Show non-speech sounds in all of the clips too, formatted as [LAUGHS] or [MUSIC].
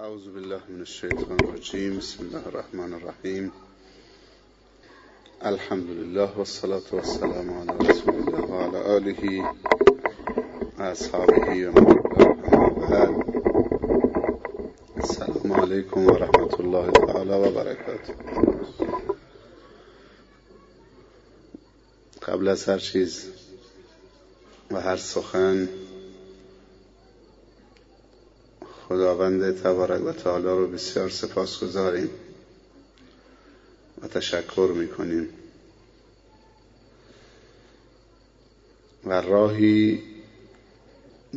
اعوذ بالله من الشیطان الرجیم بسم الله الرحمن الرحیم الحمد لله والصلاة والسلام على رسول الله وعلى آله و بعد. السلام علیکم و رحمت الله تعالی و برکاته قبل از هر چیز و هر سخن خداوند تبارک و تعالی رو بسیار سپاس گذاریم و تشکر می‌کنیم. و راهی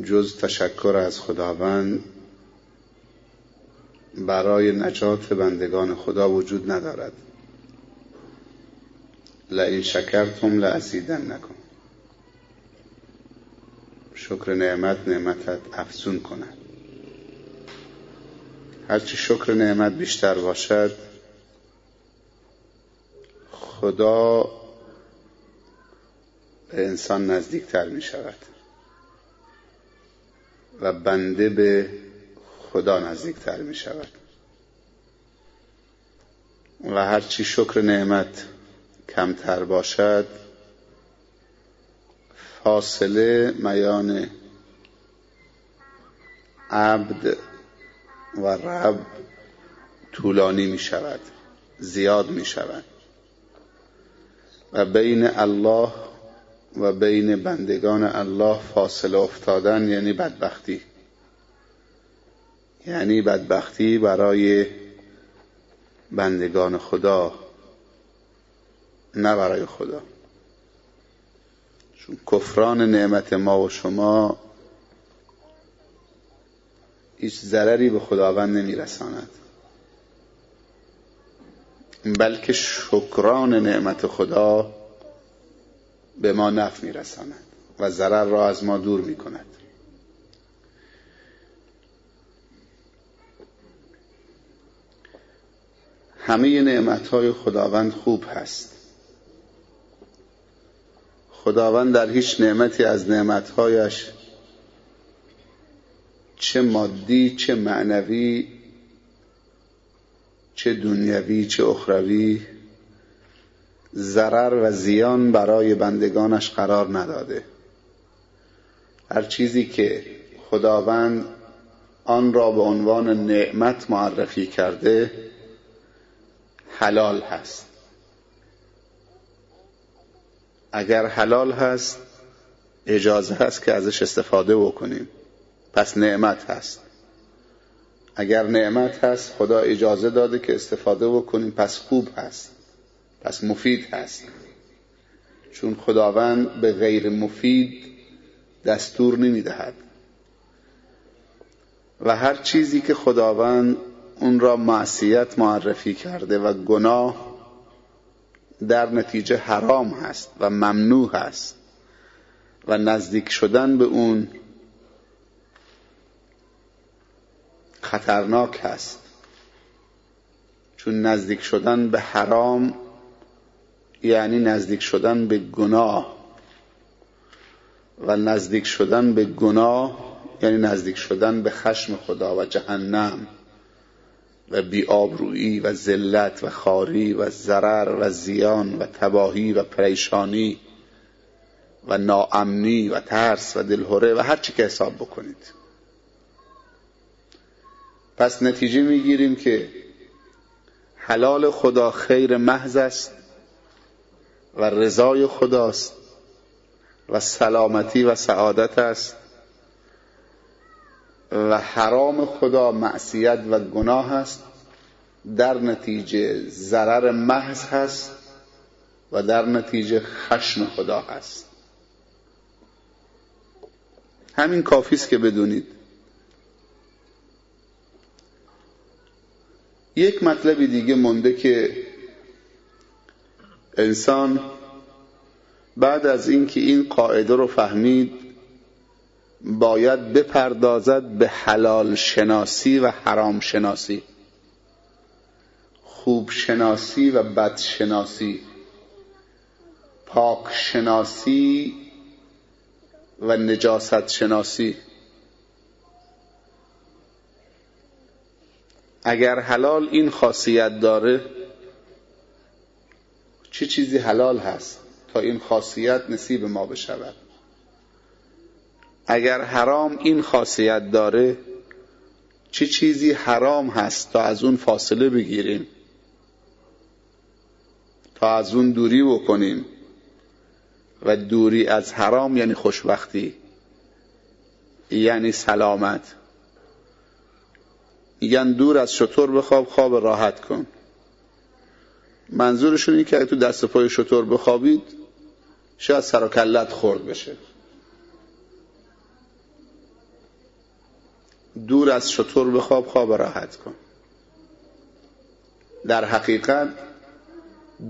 جز تشکر از خداوند برای نجات بندگان خدا وجود ندارد. لئن شکرتم لازیدن نکن شکر نعمت نعمتت افزون کند. هرچی شکر نعمت بیشتر باشد خدا به انسان نزدیکتر می شود و بنده به خدا نزدیکتر می شود. و هرچی شکر نعمت کمتر باشد فاصله میان عبد و رب طولانی می شود زیاد می شود و بین الله و بین بندگان الله فاصله افتادن یعنی بدبختی. یعنی بدبختی برای بندگان خدا نه برای خدا. چون کفران نعمت ما و شما هیچ ضرری به خداوند نمیرساند. بلکه شکران نعمت خدا به ما نفع میرساند و ضرر را از ما دور می کند همه نعمت های خداوند خوب هست. خداوند در هیچ نعمتی از نعمتهایش چه مادی چه معنوی چه دنیوی چه اخروی ضرر و زیان برای بندگانش قرار نداده. هر چیزی که خداوند آن را به عنوان نعمت معرفی کرده حلال هست. اگر حلال هست اجازه هست که ازش استفاده بکنیم. پس نعمت هست. اگر نعمت هست خدا اجازه داده که استفاده بکنیم پس خوب هست. پس مفید هست. چون خداوند به غیر مفید دستور نمی‌دهد. و هر چیزی که خداوند اون را معصیت معرفی کرده و گناه در نتیجه حرام هست و ممنوع هست و نزدیک شدن به اون خطرناک هست. چون نزدیک شدن به حرام یعنی نزدیک شدن به گناه. و نزدیک شدن به گناه یعنی نزدیک شدن به خشم خدا و جهنم و بیابرویی و ذلت و خاری و ضرر و زیان و تباهی و پریشانی و ناامنی و ترس و دلهوره و هر چی که حساب بکنید. پس نتیجه می‌گیریم که حلال خدا خیر محض است و رضای خداست و سلامتی و سعادت است و حرام خدا معصیت و گناه است. در نتیجه ضرر محض هست و در نتیجه خشم خدا هست. همین کافی است که بدونید. یک مطلبی دیگه مونده که انسان بعد از اینکه این قاعده رو فهمید باید بپردازد به حلال شناسی و حرام شناسی خوب شناسی و بد شناسی پاک شناسی و نجاست شناسی. اگر حلال این خاصیت داره چه چیزی حلال هست تا این خاصیت نصیب ما بشود؟ اگر حرام این خاصیت داره چه چیزی حرام هست تا از اون فاصله بگیریم؟ تا از اون دوری بکنیم؟ و دوری از حرام یعنی خوشبختی یعنی سلامت. میگن دور از شطور بخواب خواب راحت کن. منظورشون اینه که اگه تو دست پای شطور بخوابید شاید سر و کلت خورد بشه. دور از شطور بخواب خواب راحت کن. در حقیقت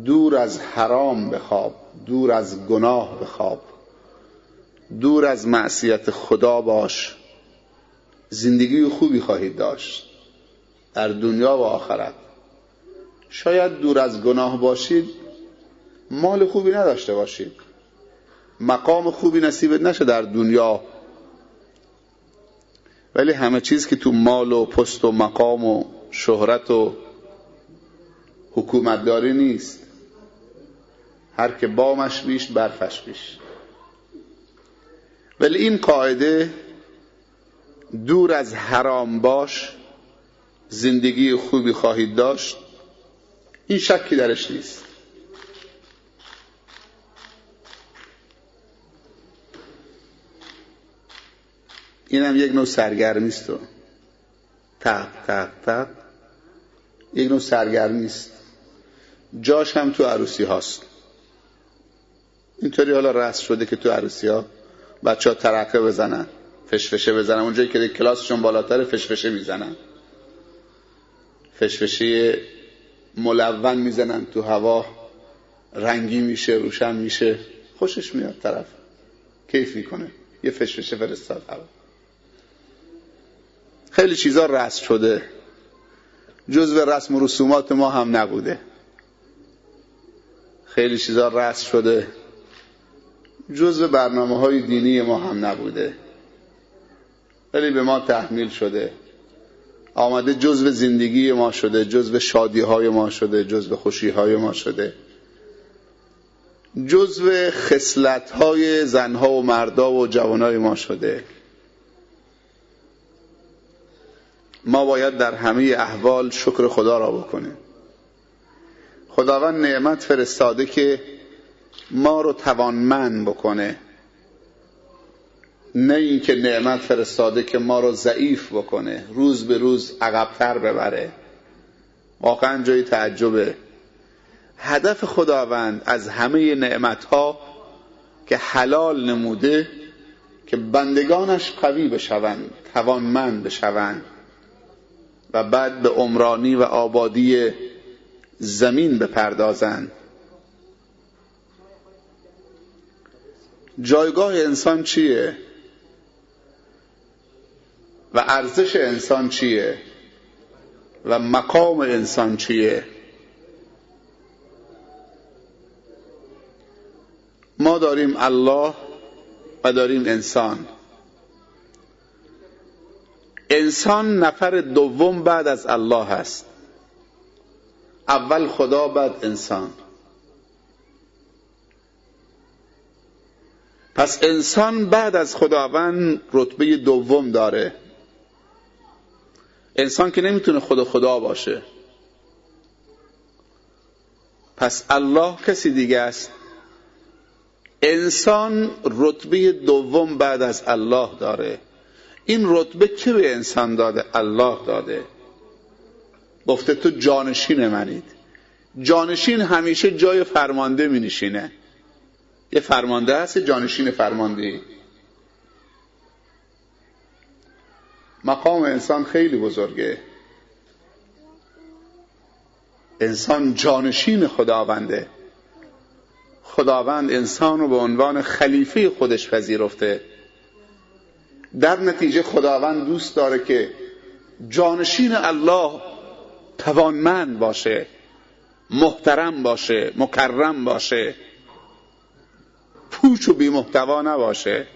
دور از حرام بخواب دور از گناه بخواب. دور از معصیت خدا باش. زندگی خوبی خواهید داشت. در دنیا و آخرت. شاید دور از گناه باشید مال خوبی نداشته باشید. مقام خوبی نصیبت نشه در دنیا. ولی همه چیز که تو مال و پست و مقام و شهرت و حکومتداری نیست. هر که بامش بیش برفش بیش. ولی این قاعده دور از حرام باش زندگی خوبی خواهید داشت این شکی درش نیست. اینم یک نوع سرگرمی است و تق تق تق یک نوع سرگرمی است جاش هم تو عروسی هاست. اینطوری حالا رست شده که تو عروسی ها بچه ها ترقه بزنن فشفشه بزنن. اونجایی که کلاسشون بالاتر فشفشه می‌زنن. فشفشه ملون می‌زنن تو هوا رنگی میشه روشن میشه. خوشش میاد طرف. کیف می‌کنه. یه فشفشه فرستاد هوا. خیلی چیزا رسم شده. جزو رسم و رسومات ما هم نبوده. خیلی چیزا رسم شده. جزو برنامه های دینی ما هم نبوده. ولی به ما تحمیل شده. آمده جزو زندگی ما شده جزو شادی های ما شده جزو خوشی های ما شده. جزو خسلت های زنها و مردا و جوانای ما شده. ما باید در همه احوال شکر خدا را بکنیم. خداوند نعمت فرستاده که ما رو توانمند بکنه. نه اینکه نعمت فرستاده که ما رو ضعیف بکنه روز به روز عقبتر ببره. واقعا جای تعجبه. هدف خداوند از همه نعمت ها که حلال نموده که بندگانش قوی بشوند توانمند بشوند و بعد به عمرانی و آبادی زمین بپردازند. جایگاه انسان چیه؟ و ارزش انسان چیه؟ و مقام انسان چیه؟ ما داریم الله و داریم انسان. انسان نفر دوم بعد از الله هست. اول خدا بعد انسان. پس انسان بعد از خداوند رتبه دوم داره. انسان که نمی‌تونه خود خدا باشه. پس الله کسی دیگه است؟ انسان رتبه دوم بعد از الله داره. این رتبه که به انسان داده؟ الله داده. گفته تو جانشین منید. جانشین همیشه جای فرمانده می نشینه یه فرمانده هست جانشین فرمانده مقام انسان خیلی بزرگه. انسان جانشین خداونده. خداوند انسان رو به عنوان خلیفه خودش پذیرفته. در نتیجه خداوند دوست داره که جانشین الله توانمند باشه محترم باشه مکرم باشه. پوچ و بی محتوا نباشه.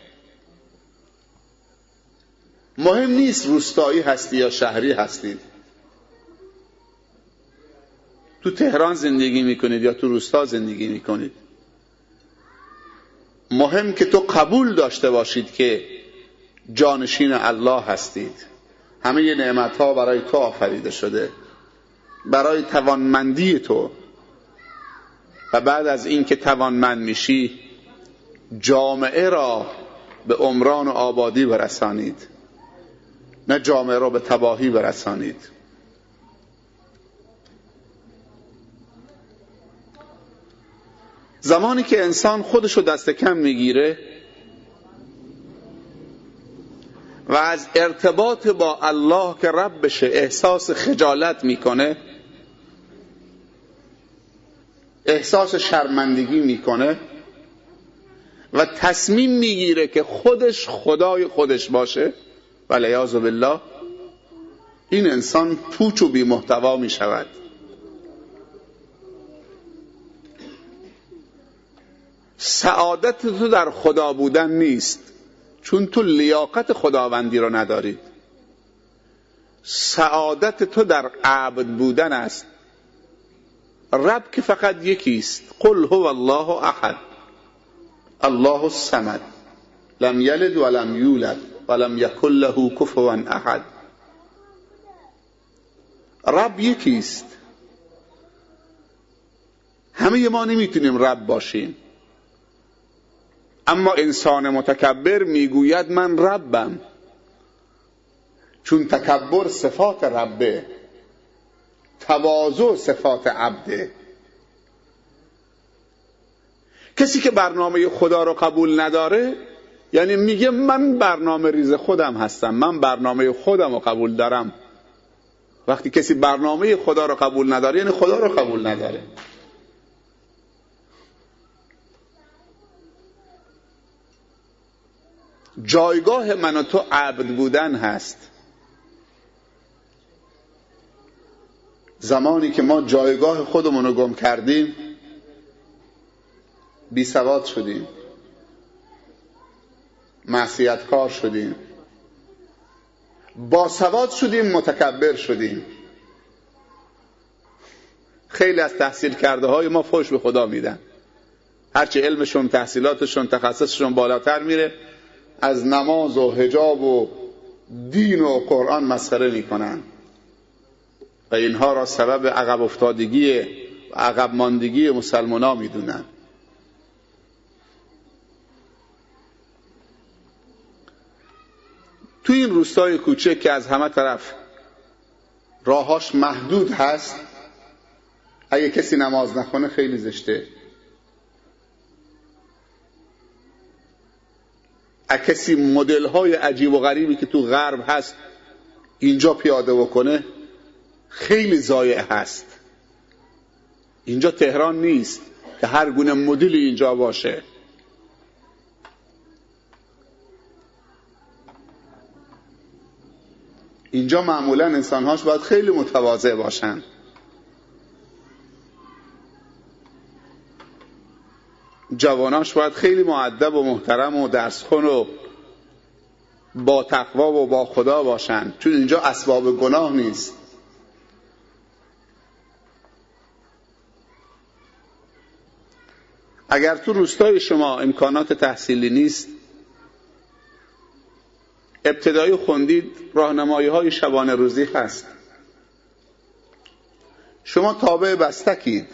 مهم نیست روستایی هستی یا شهری هستید تو تهران زندگی می‌کنید یا تو روستا زندگی می‌کنید. مهم که تو قبول داشته باشید که جانشین الله هستید. همه نعمت ها برای تو آفریده شده. برای توانمندی تو. و بعد از اینکه توانمند میشی جامعه را به عمران و آبادی برسانید. نه جامعه را به تباهی برسانید. زمانی که انسان خودش رو دست کم می‌گیره و از ارتباط با الله که رب بشه احساس خجالت می‌کنه احساس شرمندگی می‌کنه و تصمیم می‌گیره که خودش خدای خودش باشه و لیاذ بالله این انسان پوچ و بی محتوا می شود. سعادت تو در خدا بودن نیست چون تو لیاقت خداوندی رو ندارید سعادت تو در عبد بودن است. رب که فقط یکیست قل هو الله احد. الله الصمد. لم یلد ولم یولد. ولم یکن له کفوا احد رب یکیست. همه ما نمی‌تونیم رب باشیم. اما انسان متکبر می‌گوید من ربم. چون تکبر صفات ربه تواضع صفات عبده. کسی که برنامه خدا رو قبول نداره یعنی میگه من برنامه ریز خودم هستم من برنامه خودم رو قبول دارم. وقتی کسی برنامه خدا رو قبول نداره یعنی خدا رو قبول نداره. جایگاه من و تو عبد بودن هست. زمانی که ما جایگاه خودمون رو گم کردیم بی سواد شدیم. معصیتکار شدیم. با سواد شدیم متکبر شدیم. خیلی از تحصیل کرده های ما فوش به خدا میدن. هرچی علمشون تحصیلاتشون تخصصشون بالاتر میره از نماز و حجاب و دین و قرآن مسخره می‌کنن. و اینها را سبب عقب افتادگی و عقب ماندگی مسلمان ها می‌دونن. تو این روستای کوچک که از همه طرف راهاش محدود هست اگه کسی نماز نخونه خیلی زشته. اگه کسی مدل های عجیب و غریبی که تو غرب هست اینجا پیاده بکنه خیلی ضایع هست. اینجا تهران نیست که هر گونه مدلی اینجا باشه. اینجا معمولا انسانهاش باید خیلی متواضع باشن. جواناش باید خیلی معدب و محترم و درسخون و با تقوا و با خدا باشن. چون اینجا اسباب گناه نیست. اگر تو روستای شما امکانات تحصیلی نیست ابتدایی خوندید راهنمایی های شبانه روزی هست. شما تابع بستکید.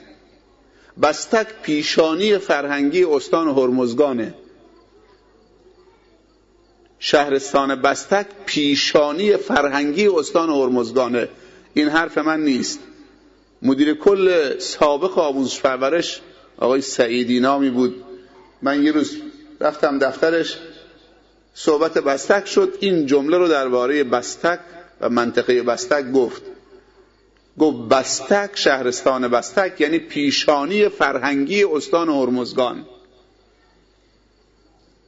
بستک پیشانی فرهنگی استان هرمزگانه. شهرستان بستک پیشانی فرهنگی استان هرمزگانه. این حرف من نیست. مدیر کل سابق آموزش پرورش آقای سعیدی نامی بود. من یه روز رفتم دفترش. صحبت بستک شد. این جمله رو درباره بستک و منطقه بستک گفت. گفت بستک شهرستان بستک یعنی پیشانی فرهنگی استان هرمزگان.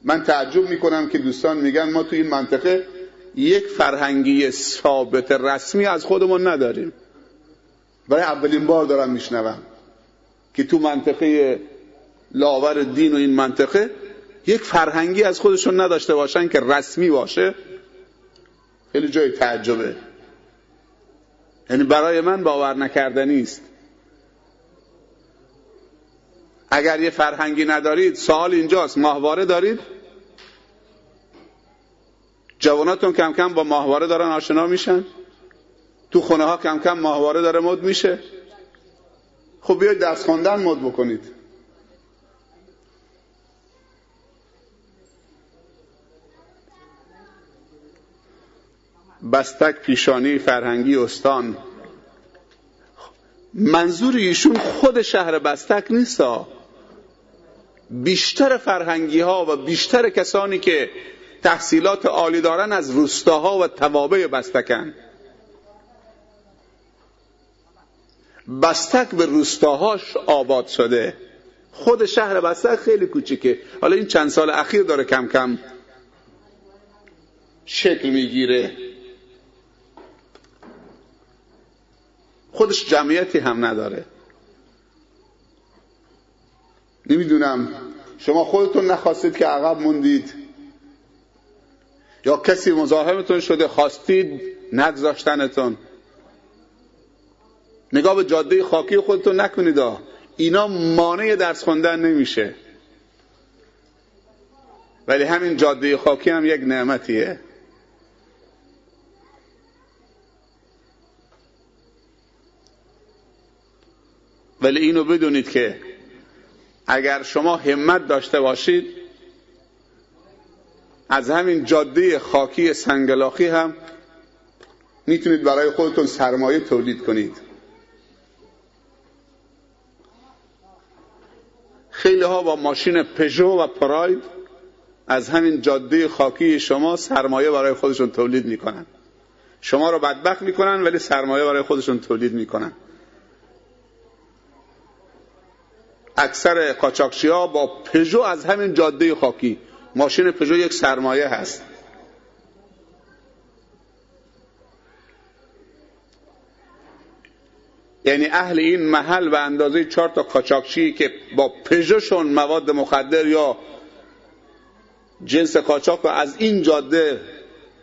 من تعجب می‌کنم که دوستان میگن ما تو این منطقه یک فرهنگی ثابت رسمی از خودمون نداریم. برای اولین بار دارم میشنوم که تو منطقه لاور دین و این منطقه یک فرهنگی از خودشون نداشته باشن که رسمی باشه خیلی جای تعجبه. یعنی برای من باور نکردنی است اگر یه فرهنگی ندارید سوال اینجاست ماهواره دارید؟ جواناتون کم کم با ماهواره دارن آشنا میشن؟ تو خونه ها کم کم ماهواره داره مد میشه؟ خب بیاید درس خواندن مد بکنید. بستک پیشانی فرهنگی استان. منظور ایشون خود شهر بستک نیست بیشتر فرهنگی ها و بیشتر کسانی که تحصیلات عالی دارن از روستاها و توابع بستکن. بستک به روستاهاش آباد شده. خود شهر بستک خیلی کوچیکه. حالا این چند سال اخیر داره کم کم شکل می‌گیره. خودش جمعیتی هم نداره. نمی‌دونم. شما خودتون نخواستید که عقب موندید. یا کسی مزاحمتون شده خواستید نگذاشتنتون. نگاه به جاده خاکی خودتون نکنید اینا مانع درس خوندن نمیشه. ولی همین جاده خاکی هم یک نعمتیه. ولی اینو بدونید که اگر شما همت داشته باشید از همین جاده خاکی سنگلاخی هم می‌تونید برای خودتون سرمایه تولید کنید. خیلی ها با ماشین پژو و پراید از همین جاده خاکی شما سرمایه برای خودشون تولید می‌کنن. شما رو بدبخت می‌کنن ولی سرمایه برای خودشون تولید می‌کنن. اکثر قاچاقچی ها با پژو از همین جاده خاکی. ماشین پژو یک سرمایه هست. یعنی اهل این محل به اندازه چهار تا قاچاقچی که با پژوشون مواد مخدر یا جنس قاچاق رو از این جاده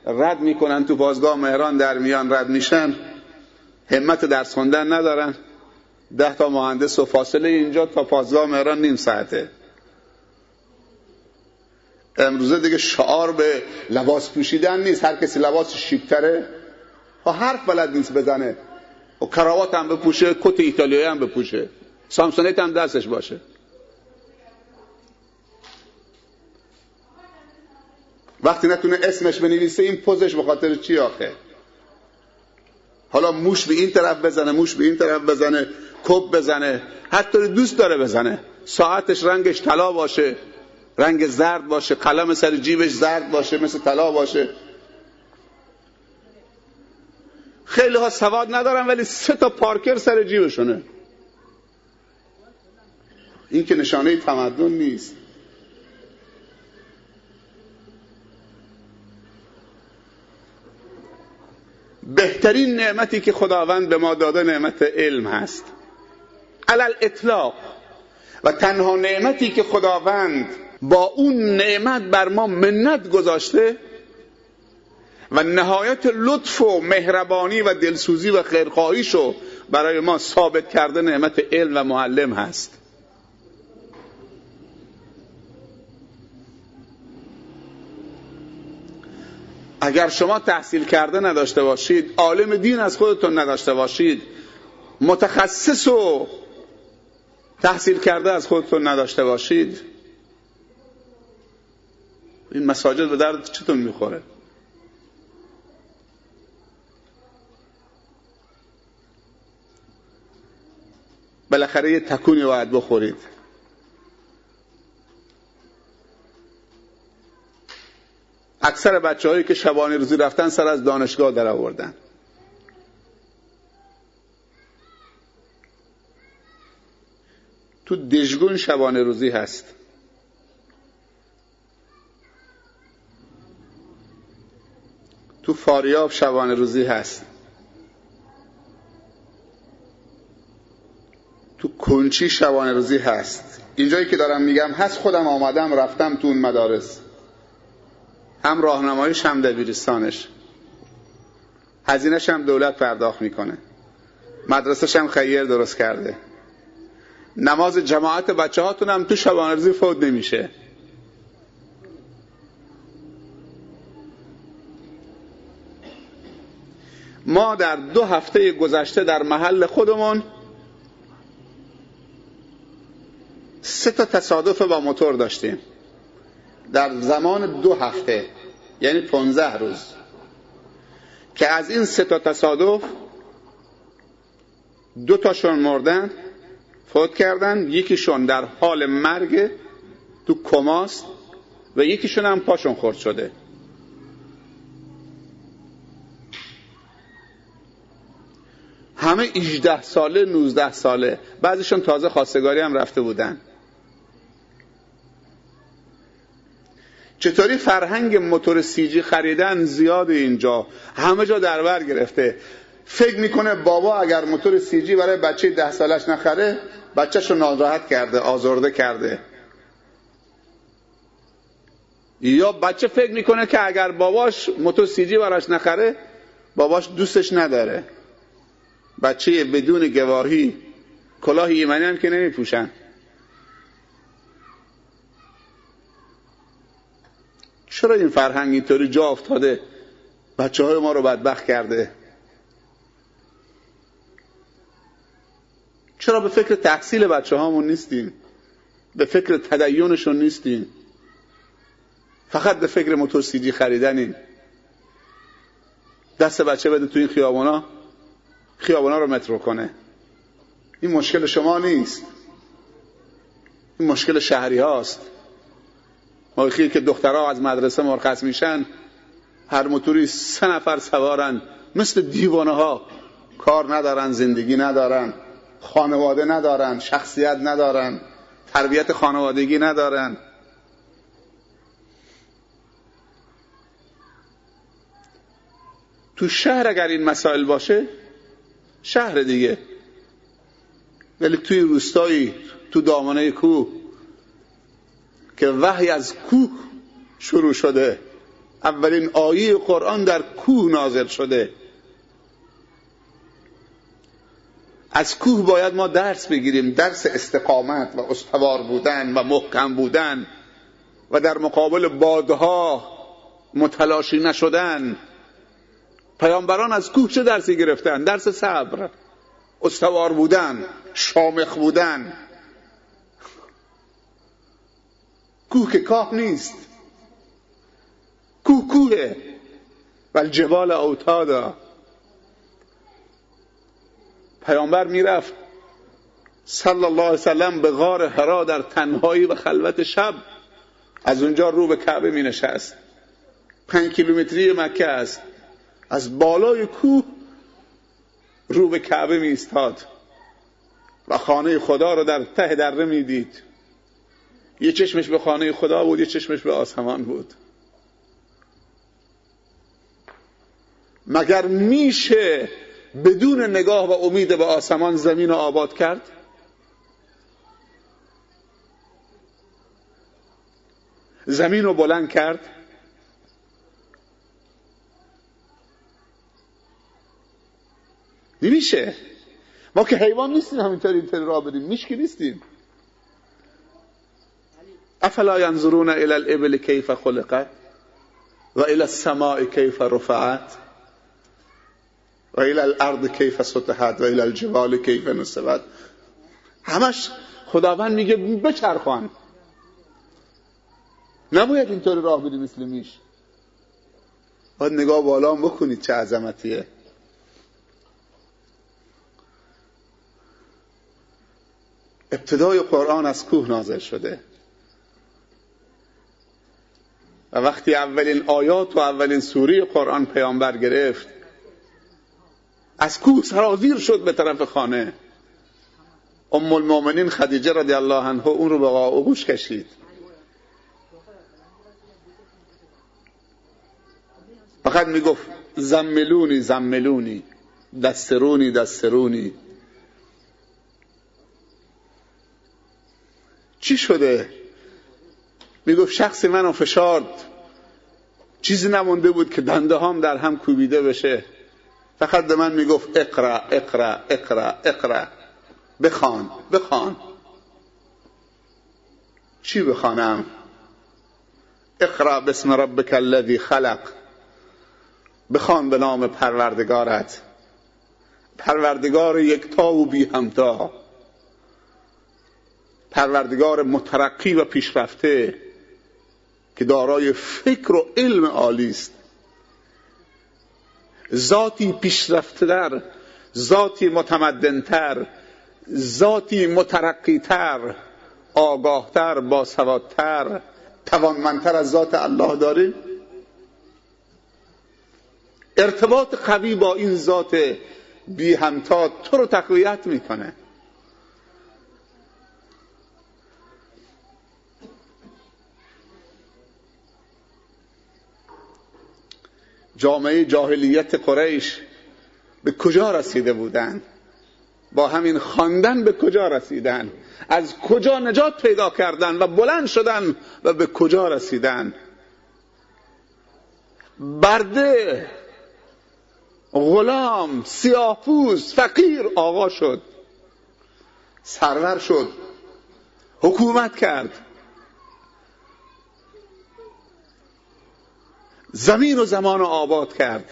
رد می‌کنن تو بازگاه مهران در میان رد میشن همت درس خوندن ندارن. ده تا مهندس و فاصله اینجا تا پازگاه مهران نیم ساعته. امروزه دیگه شعار به لباس پوشیدن نیست. هر کسی لباس شیکتره. و حرف بلد نیست بزنه. و کراوات هم بپوشه کت ایتالیایی هم بپوشه. سامسونیت هم دستش باشه. وقتی نتونه اسمش بنویسه این پوزش به خاطر چی آخه؟ حالا موش به این طرف بزنه موش به این طرف بزنه. کپ بزنه حتی دوست داره بزنه. ساعتش رنگش طلا باشه رنگ زرد باشه قلم سر جیبش زرد باشه مثل طلا باشه. خیلی ها سواد ندارن ولی سه تا پارکر سر جیبشونه. این که نشانه تمدن نیست. بهترین نعمتی که خداوند به ما داده نعمت علم هست. علل اطلاق و تنها نعمتی که خداوند با اون نعمت بر ما منت گذاشته و نهایت لطف و مهربانی و دلسوزی و خیرخواهیشو برای ما ثابت کرده نعمت علم و معلم هست. اگر شما تحصیل کرده نداشته باشید عالم دین از خودتون نداشته باشید متخصص و تحصیل کرده از خودتون نداشته باشید؟ این مساجد به درد چطور می‌خوره؟ بالاخره یه تکونی باید بخورید. اکثر بچه هایی که شبانه روزی رفتن سر از دانشگاه در آوردن تو دژگون شبانه روزی هست. تو فاریاب شبانه روزی هست. تو کنچی شبانه روزی هست. اینجایی که دارم میگم هست خودم آمدم رفتم تو اون مدارس. هم راهنماییش هم دبیرستانش. هزینهش هم دولت پرداخت می‌کنه. مدرسهش هم خیر درست کرده. نماز جماعت بچه هاتون هم تو شبانرزی فوت نمیشه. ما در دو هفته گذشته در محل خودمون سه تا تصادف با موتور داشتیم. در زمان دو هفته یعنی پونزه روز که از این سه تا تصادف دو تاشون مردن فوت کردن. یکیشون در حال مرگ تو کماست و یکیشون هم پاشون خورد شده. همه 18 ساله 19 ساله. بعضیشون تازه خواستگاری هم رفته بودن. چطوری فرهنگ موتور سیجی خریدن زیاد اینجا؟ همه جا در گرفته. فکر می‌کنه بابا اگر موتور سیجی برای بچه ده سالش نخره بچهش رو ناراحت کرده آزرده کرده. یا بچه فکر می‌کنه که اگر باباش موتور سیجی براش نخره باباش دوستش نداره. بچه بدون گواهی کلاه ایمنی هم که نمیپوشن. چرا این فرهنگ اینطوری جا افتاده؟ بچه های ما رو بدبخت کرده. چرا به فکر تحصیل بچه هامون نیستیم به فکر تدیونشون نیستیم فقط به فکر موتور سیجی خریدنیم دست بچه بده تو این خیابونا. خیابونا رو مترو کنه. این مشکل شما نیست. این مشکل شهری هاست. موقعی که دخترها از مدرسه مرخص میشن هر موتوری سه نفر سوارن. مثل دیوانه ها کار ندارن زندگی ندارن. خانواده ندارن شخصیت ندارن تربیت خانوادگی ندارن. تو شهر اگر این مسائل باشه شهر دیگه. ولی توی روستایی تو دامنه کوه که وحی از کوه شروع شده. اولین آیه قرآن در کوه نازل شده. از کوه باید ما درس بگیریم. درس استقامت و استوار بودن و محکم بودن و در مقابل بادها متلاشی نشدن. پیامبران از کوه چه درسی گرفتن؟ درس صبر استوار بودن شامخ بودن. کوه که کاه نیست. کوه کوه. و الجبال اوتادا. پیامبر می‌رفت. صلی الله علیه وسلم به غار حرا در تنهایی و خلوت شب از اونجا رو به کعبه می نشست پنج کیلومتری مکه است. از بالای کوه رو به کعبه می استاد و خانه خدا رو در ته دره می دید یه چشمش به خانه خدا بود یه چشمش به آسمان بود. مگر میشه بدون نگاه و امید به آسمان زمین رو آباد کرد. زمین رو بلند کرد. نمیشه ما که حیوان نیستیم همینطوری اینطوری را بریم میشکی نیستیم. افلا ینظرون الى الابل کیف خلقت و الى السماء کیف رفعت؟ و الى الارض کیف سطحت و الى الجبال کیف نصبت. همش خداوند میگه بچرخوان نباید اینطور راه بری مثل میش. باید نگاه بالا بکنید چه عظمتیه. ابتدای قرآن از کوه نازل شده. و وقتی اولین آیات و اولین سوری قرآن پیامبر گرفت از کوه سرازیر شد به طرف خانه. ام المؤمنین خدیجه رضی الله عنها اون رو به آغوش کشید. فقط می‌گفت زملونی زملونی دسترونی دسترونی. چی شده؟ می‌گفت شخصی منو فشارد. چیزی نمونده بود که دنده هام در هم کوبیده بشه. فقط به من می‌گفت اقرا اقرا اقرا اقرا بخوان بخوان. چی بخوانم؟ اقرا بسم ربک الذی خلق. بخوان به نام پروردگارت. پروردگار یکتا و بی همتا پروردگار مترقی و پیشرفته که دارای فکر و علم عالی است. ذاتی پیشرفتهتر ذاتی متمدنتر ذاتی مترقیتر آگاهتر باسوادتر توانمندتر از ذات الله داریم؟ ارتباط قوی با این ذات بی همتا تو رو تقویت می‌کنه. جامعه جاهلیت قریش به کجا رسیده بودند با همین خواندن به کجا رسیدن؟ از کجا نجات پیدا کردن و بلند شدن و به کجا رسیدن؟ برده غلام سیاهپوست فقیر آقا شد سرور شد حکومت کرد. زمین و زمان رو آباد کرد.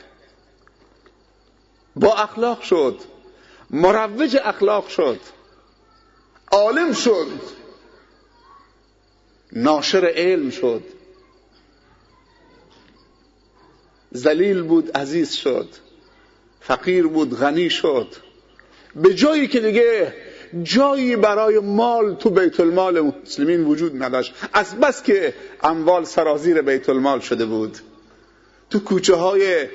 با اخلاق شد. مروج اخلاق شد. عالم شد. ناشر علم شد. زلیل بود عزیز شد. فقیر بود غنی شد. به جایی که دیگه جایی برای مال تو بیت المال مسلمین وجود نداشت. از بس که اموال سرازیر بیت المال شده بود. تو کوچه های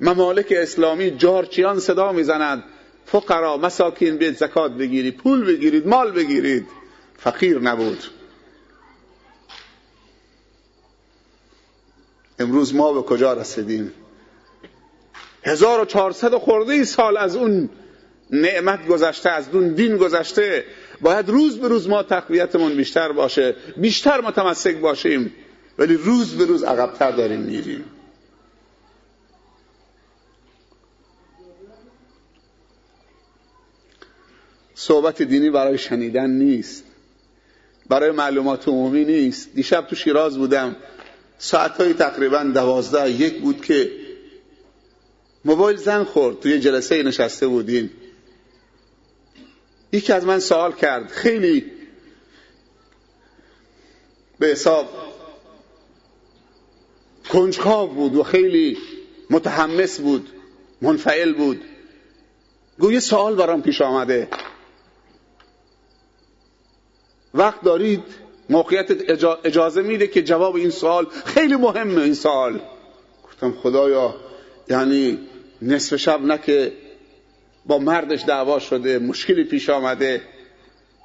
ممالک اسلامی جارچیان صدا می‌زنند فقرا مساکین بیت زکات بگیرید پول بگیرید مال بگیرید. فقیر نبود. امروز ما به کجا رسیدیم؟ 1400 خورده ای سال از اون نعمت گذشته از اون دین گذشته. باید روز به روز ما تقویتمون بیشتر باشه بیشتر متمسک باشیم. ولی روز به روز عقبتر داریم میریم. صحبت دینی برای شنیدن نیست. برای معلومات عمومی نیست. دیشب تو شیراز بودم. ساعتهای تقریبا دوازده یک بود که موبایل زن خورد. توی جلسه نشسته بودیم. یکی از من سوال کرد. خیلی به حساب کنجکاو بود و خیلی متحمس بود منفعل بود. گو یه سوال برام پیش آمده. وقت دارید موقعیت اجازه میده که جواب این سوال؟ خیلی مهمه این سوال. گفتم خدایا یعنی نصف شب نه که با مردش دعوا شده مشکلی پیش آمده.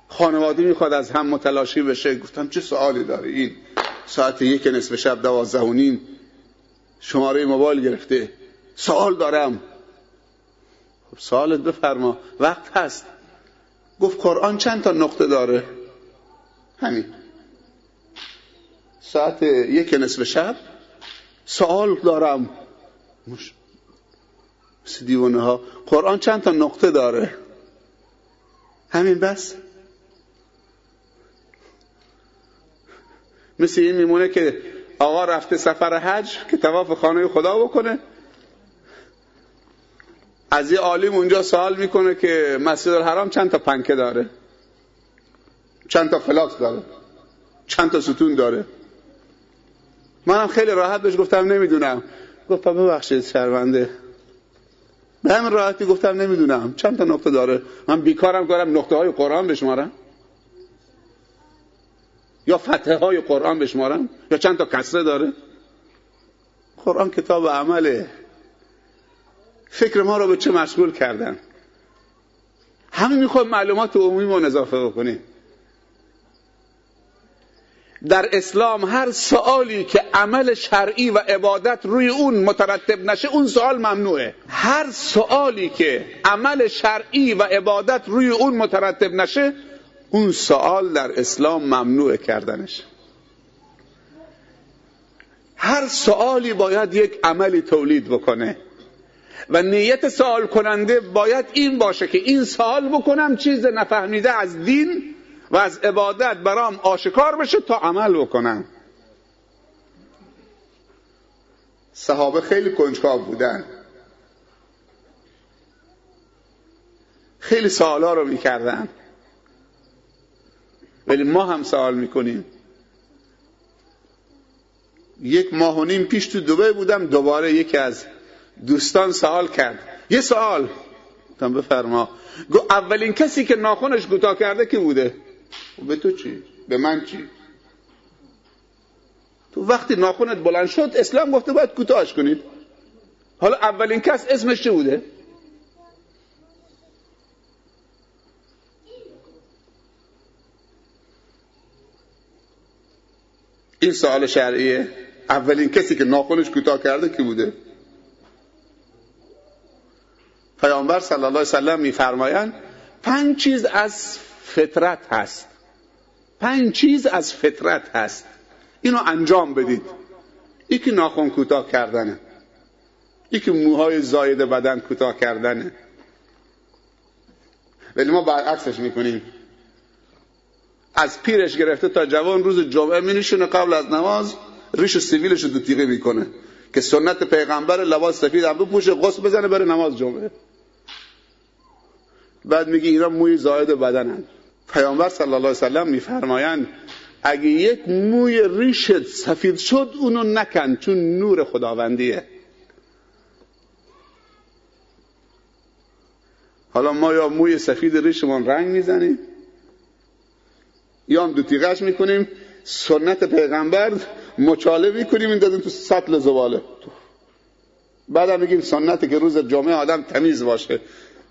خانواده می‌خواد از هم متلاشی بشه. گفتم چه سوالی داره این ساعت یک نصف شب دوازده و نیم شماره موبایل گرفته. سوال دارم. خب سوالت بفرما. وقت هست. گفت قرآن چند تا نقطه داره؟ همین. ساعت یک نصف شب سوال دارم. مثل دیوانه ها قرآن چند تا نقطه داره؟ همین بس. مثل این میمونه که آقا رفته سفر حج که تواف خانه خدا بکنه. از یه عالم اونجا سوال می‌کنه که مسجد الحرام چند تا پنکه داره؟ چند تا فلاس داره؟ چند تا ستون داره؟ منم خیلی راحت بهش گفتم نمی‌دونم. گفت ببخشید شرمنده به همین راحتی گفتم نمی‌دونم. چند تا نقطه داره؟ من بیکارم کارم نقطه های قرآن بشمارم. یا فتحه های قرآن بشمارم یا چند تا کسره داره؟ قرآن کتاب عمله فکر ما رو به چه مشغول کردن؟ همین می‌خواد معلومات عمومی ما اضافه بکنیم در اسلام هر سوالی که عمل شرعی و عبادت روی اون مترتب نشه اون سوال ممنوعه. هر سوالی که عمل شرعی و عبادت روی اون مترتب نشه اون سوال در اسلام ممنوع کردنش. هر سوالی باید یک عملی تولید بکنه و نیت سوال کننده باید این باشه که این سوال بکنم چیز نفهمیده از دین و از عبادت برام آشکار بشه تا عمل بکنم. صحابه خیلی کنجکاو بودن. خیلی سوالا رو می‌کردن. ولی ما هم سوال می‌کنیم. یک ماه و نیم پیش تو دبی بودم دوباره یکی از دوستان سوال کرد. یه سوال. تم بفرما. گو اولین کسی که ناخونش کوتاه کرده کی بوده؟ به تو چی؟ به من چی؟ تو وقتی ناخونت بلند شد اسلام گفته باید کوتاهش کنید. حالا اولین کس اسمش چه بوده؟ این سوال شرعیه؟ اولین کسی که ناخونش کوتاه کرده کی بوده؟ پیامبر صلی الله علیه وسلم میفرمایند پنج چیز از فطرت هست. پنج چیز از فطرت هست. اینو انجام بدید. یکی ناخون کوتاه کردنه. یکی موهای زاید بدن کوتاه کردنه. ولی ما برعکسش می‌کنیم. از پیرش گرفته تا جوان روز جمعه می قبل از نماز ریش سیویلش رو دو تیغه می‌کنه. که سنت پیغمبر لباس سفید هم بپوشه غسل بزنه بره نماز جمعه. بعد میگه اینا موی زاید بدنن. پیامبر صلی الله علیه وسلم میفرمایند اگه یک موی ریشت سفید شد اونو نکن چون نور خداوندیه. حالا ما یا موی سفید ریشمون رنگ می‌زنیم؟ یا هم دو تیغش می‌کنیم. سنت پیغمبر مچاله می‌کنیم. این دادیم تو سطل زباله. بعد میگیم سنت که روز جمعه آدم تمیز باشه.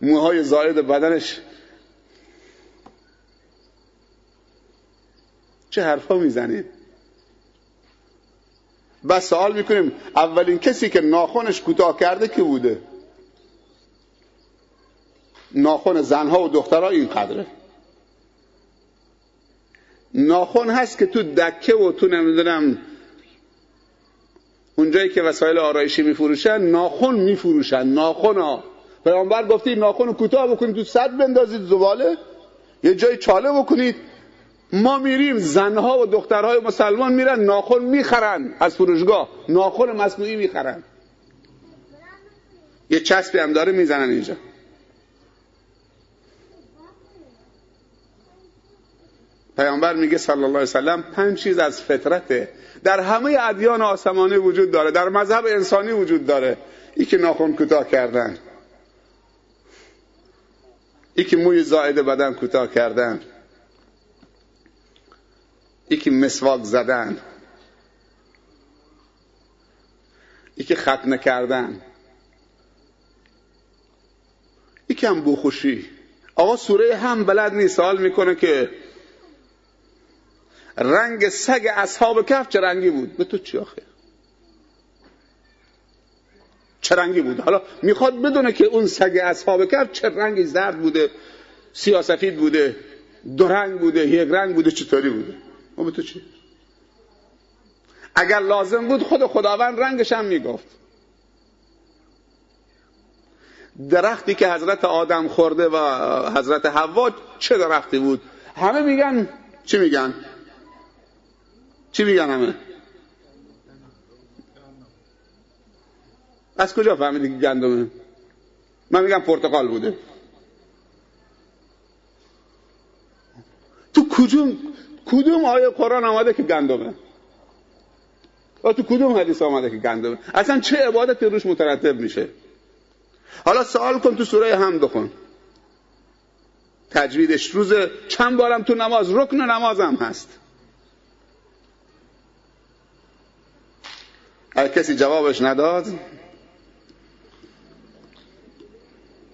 موهای زاید بدنش. چه حرفا می‌زنید؟ بس سوال می‌کنیم اولین کسی که ناخونش کوتاه کرده که بوده؟ ناخون زنها و دخترها این قدره. ناخون هست که تو دکه و تو نمی‌دونم اونجایی که وسایل آرایشی میفروشن ناخون میفروشن. ناخون ها پیامبر گفته ناخون کوتاه بکنید تو صد بندازید زباله. یه جای چاله بکنید. ما میریم زنها و دخترهای مسلمان میرن ناخون می‌خرن از فروشگاه. ناخون مصنوعی می‌خرن. یه چسبی هم داره می‌زنن اینجا. پیامبر میگه صلی الله علیه وسلم پنج چیز از فطرته. در همه ادیان آسمانی وجود داره در مذهب انسانی وجود داره. یکی ناخون کوتاه کردن. یکی موی زائد بدن کوتاه کردن. یکی مسواک زدن. یکی ختنه کردن. یکی هم بوخوشی. آقا سوره هم بلد نیست سوال می‌کنه که رنگ سگ اصحاب کف چه رنگی بود؟ به تو چی آخه؟ چه رنگی بود؟ حالا می‌خواد بدونه که اون سگ اصحاب کف چه رنگی زرد بوده سیاسفید بوده دو رنگ بوده یک رنگ بوده چطوری بوده؟ ما به تو چی؟ اگر لازم بود خود خداوند رنگش هم می‌گفت. درختی که حضرت آدم خورده و حضرت حوا چه درختی بود؟ همه میگن چی میگن؟ چی میگن همه؟ از کجا فهمیدی که گندمه؟ من میگم پرتقال بوده. تو کدوم کدوم آیه قرآن آمده که گندمه؟ و تو کدوم حدیث آمده که گندمه؟ اصلا چه عبادتی روش مترتب میشه؟ حالا سوال کن تو سوره هم بخون. تجویدش روز چند بارم تو نماز رکن نمازم هست. اگه کسی جوابش نداد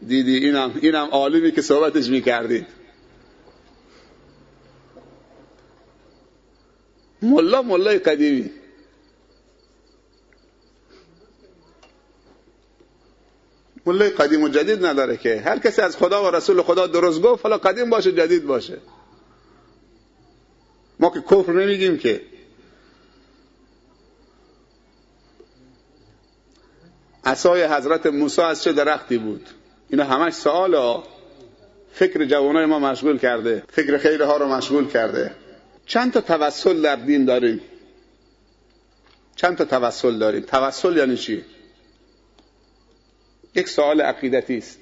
دیدی اینم اینم عالمی که صحبتش می‌کردید ملا ملای قدیمی. ملای قدیم و جدید نداره که. هر کسی از خدا و رسول خدا درست گفت حالا قدیم باشه جدید باشه. ما که کفر نمیگیم که. عصای حضرت موسی از چه درختی بود؟ اینا همش سوال ها. فکر جوانای ما مشغول کرده. فکر خیره ها رو مشغول کرده. چند تا توسل در دین داریم؟ چند تا توسل داریم؟ توسل یعنی چی؟ یک سوال عقیدتی است.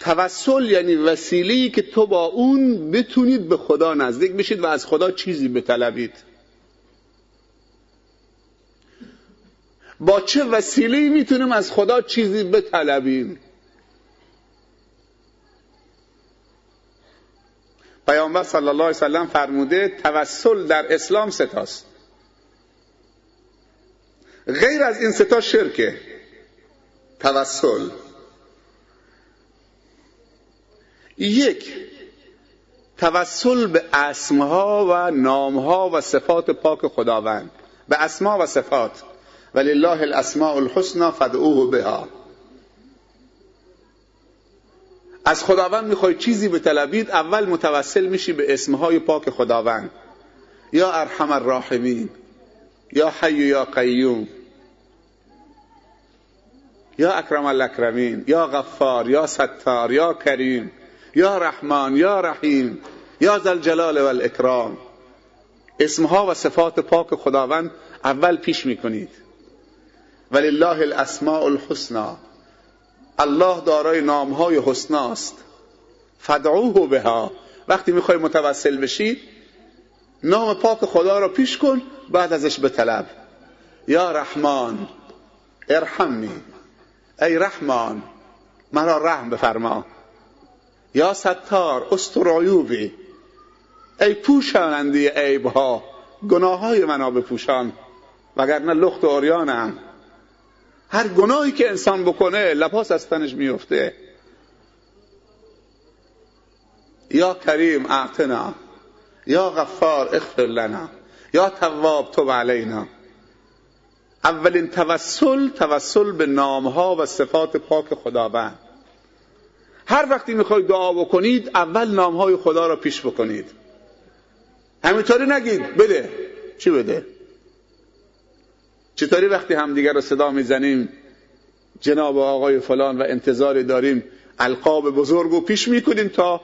توسل یعنی وسیله‌ای که تو با اون بتونید به خدا نزدیک بشید و از خدا چیزی بطلبید. با چه وسیله‌ای می‌تونیم از خدا چیزی بطلبیم؟ پیامبر صلی الله علیه وسلم فرموده توسل در اسلام ستاست. غیر از این ستا شرکه توسل. یک توسل به اسمها و نامها و صفات پاک خداوند. به اسما و صفات. ولله الاسماء الحسنى فدعوه بها. از خداوند می‌خوای چیزی به طلبید اول متوسل میشی به اسمهای پاک خداوند. یا ارحم الراحمین یا حی یا قیوم یا اکرم الاکرمین یا غفار یا ستار یا کریم یا رحمان یا رحیم یا ذوالجلال و الاکرام اسمها و صفات پاک خداوند اول پیش می‌کنید. ولله الاسماء الحسنا الله دارای نامهای حسناست. فدعوه بها. وقتی می‌خوای متوسل بشید نام پاک خدا را پیش کن بعد ازش به طلب یا رحمان ارحمنی. ای رحمان مرا رحم بفرما. یا ستار استر عیوبی. ای پوشاننده عیبها گناه های منا بپوشان. وگرنه لخت و اوریانم هر گناهی که انسان بکنه لباس از تنش میفته. یا کریم اعتنا یا غفار اغفر لنا. یا تواب تو علینا. اولین توسل توسل به نامها و صفات پاک خداوند. هر وقتی می‌خواید دعا بکنید اول نامهای خدا را پیش بکنید. همینطوری نگید. بده. چی بده؟ چطوری وقتی همدیگر رو صدا می‌زنیم؟ جناب آقای فلان و انتظار داریم. القاب بزرگ رو پیش می‌کنیم تا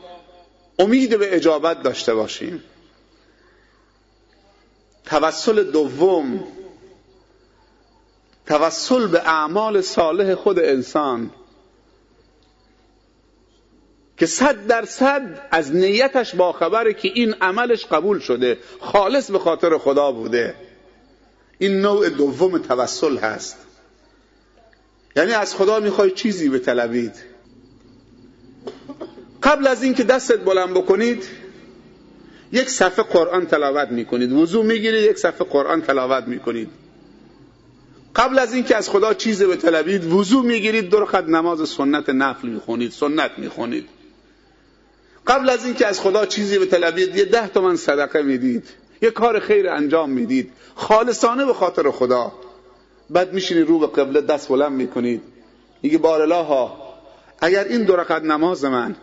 امید به اجابت داشته باشیم. توسل دوم. توسل به اعمال صالح خود انسان. که صد درصد از نیتش باخبره که این عملش قبول شده. خالص به خاطر خدا بوده. این نوع دوم توسل هست. یعنی از خدا می‌خوای چیزی بطلبید. قبل از اینکه دستت بلند بکنید یک صفحه قرآن تلاوت می‌کنید. وضو می‌گیرید یک صفحه قرآن تلاوت می‌کنید. قبل از اینکه از خدا چیزی بطلبید وضو می‌گیرید دو رکعت نماز سنت نفل می‌خونید سنت می‌خونید. قبل از اینکه از خدا چیزی بطلبید یه ده تومن صدقه می‌دید. یه کار خیر انجام می‌دید. خالصانه به خاطر خدا. بعد میشینی رو به قبله دست بلند می‌کنید. میگه بار ها اگر این دو رکعت نماز من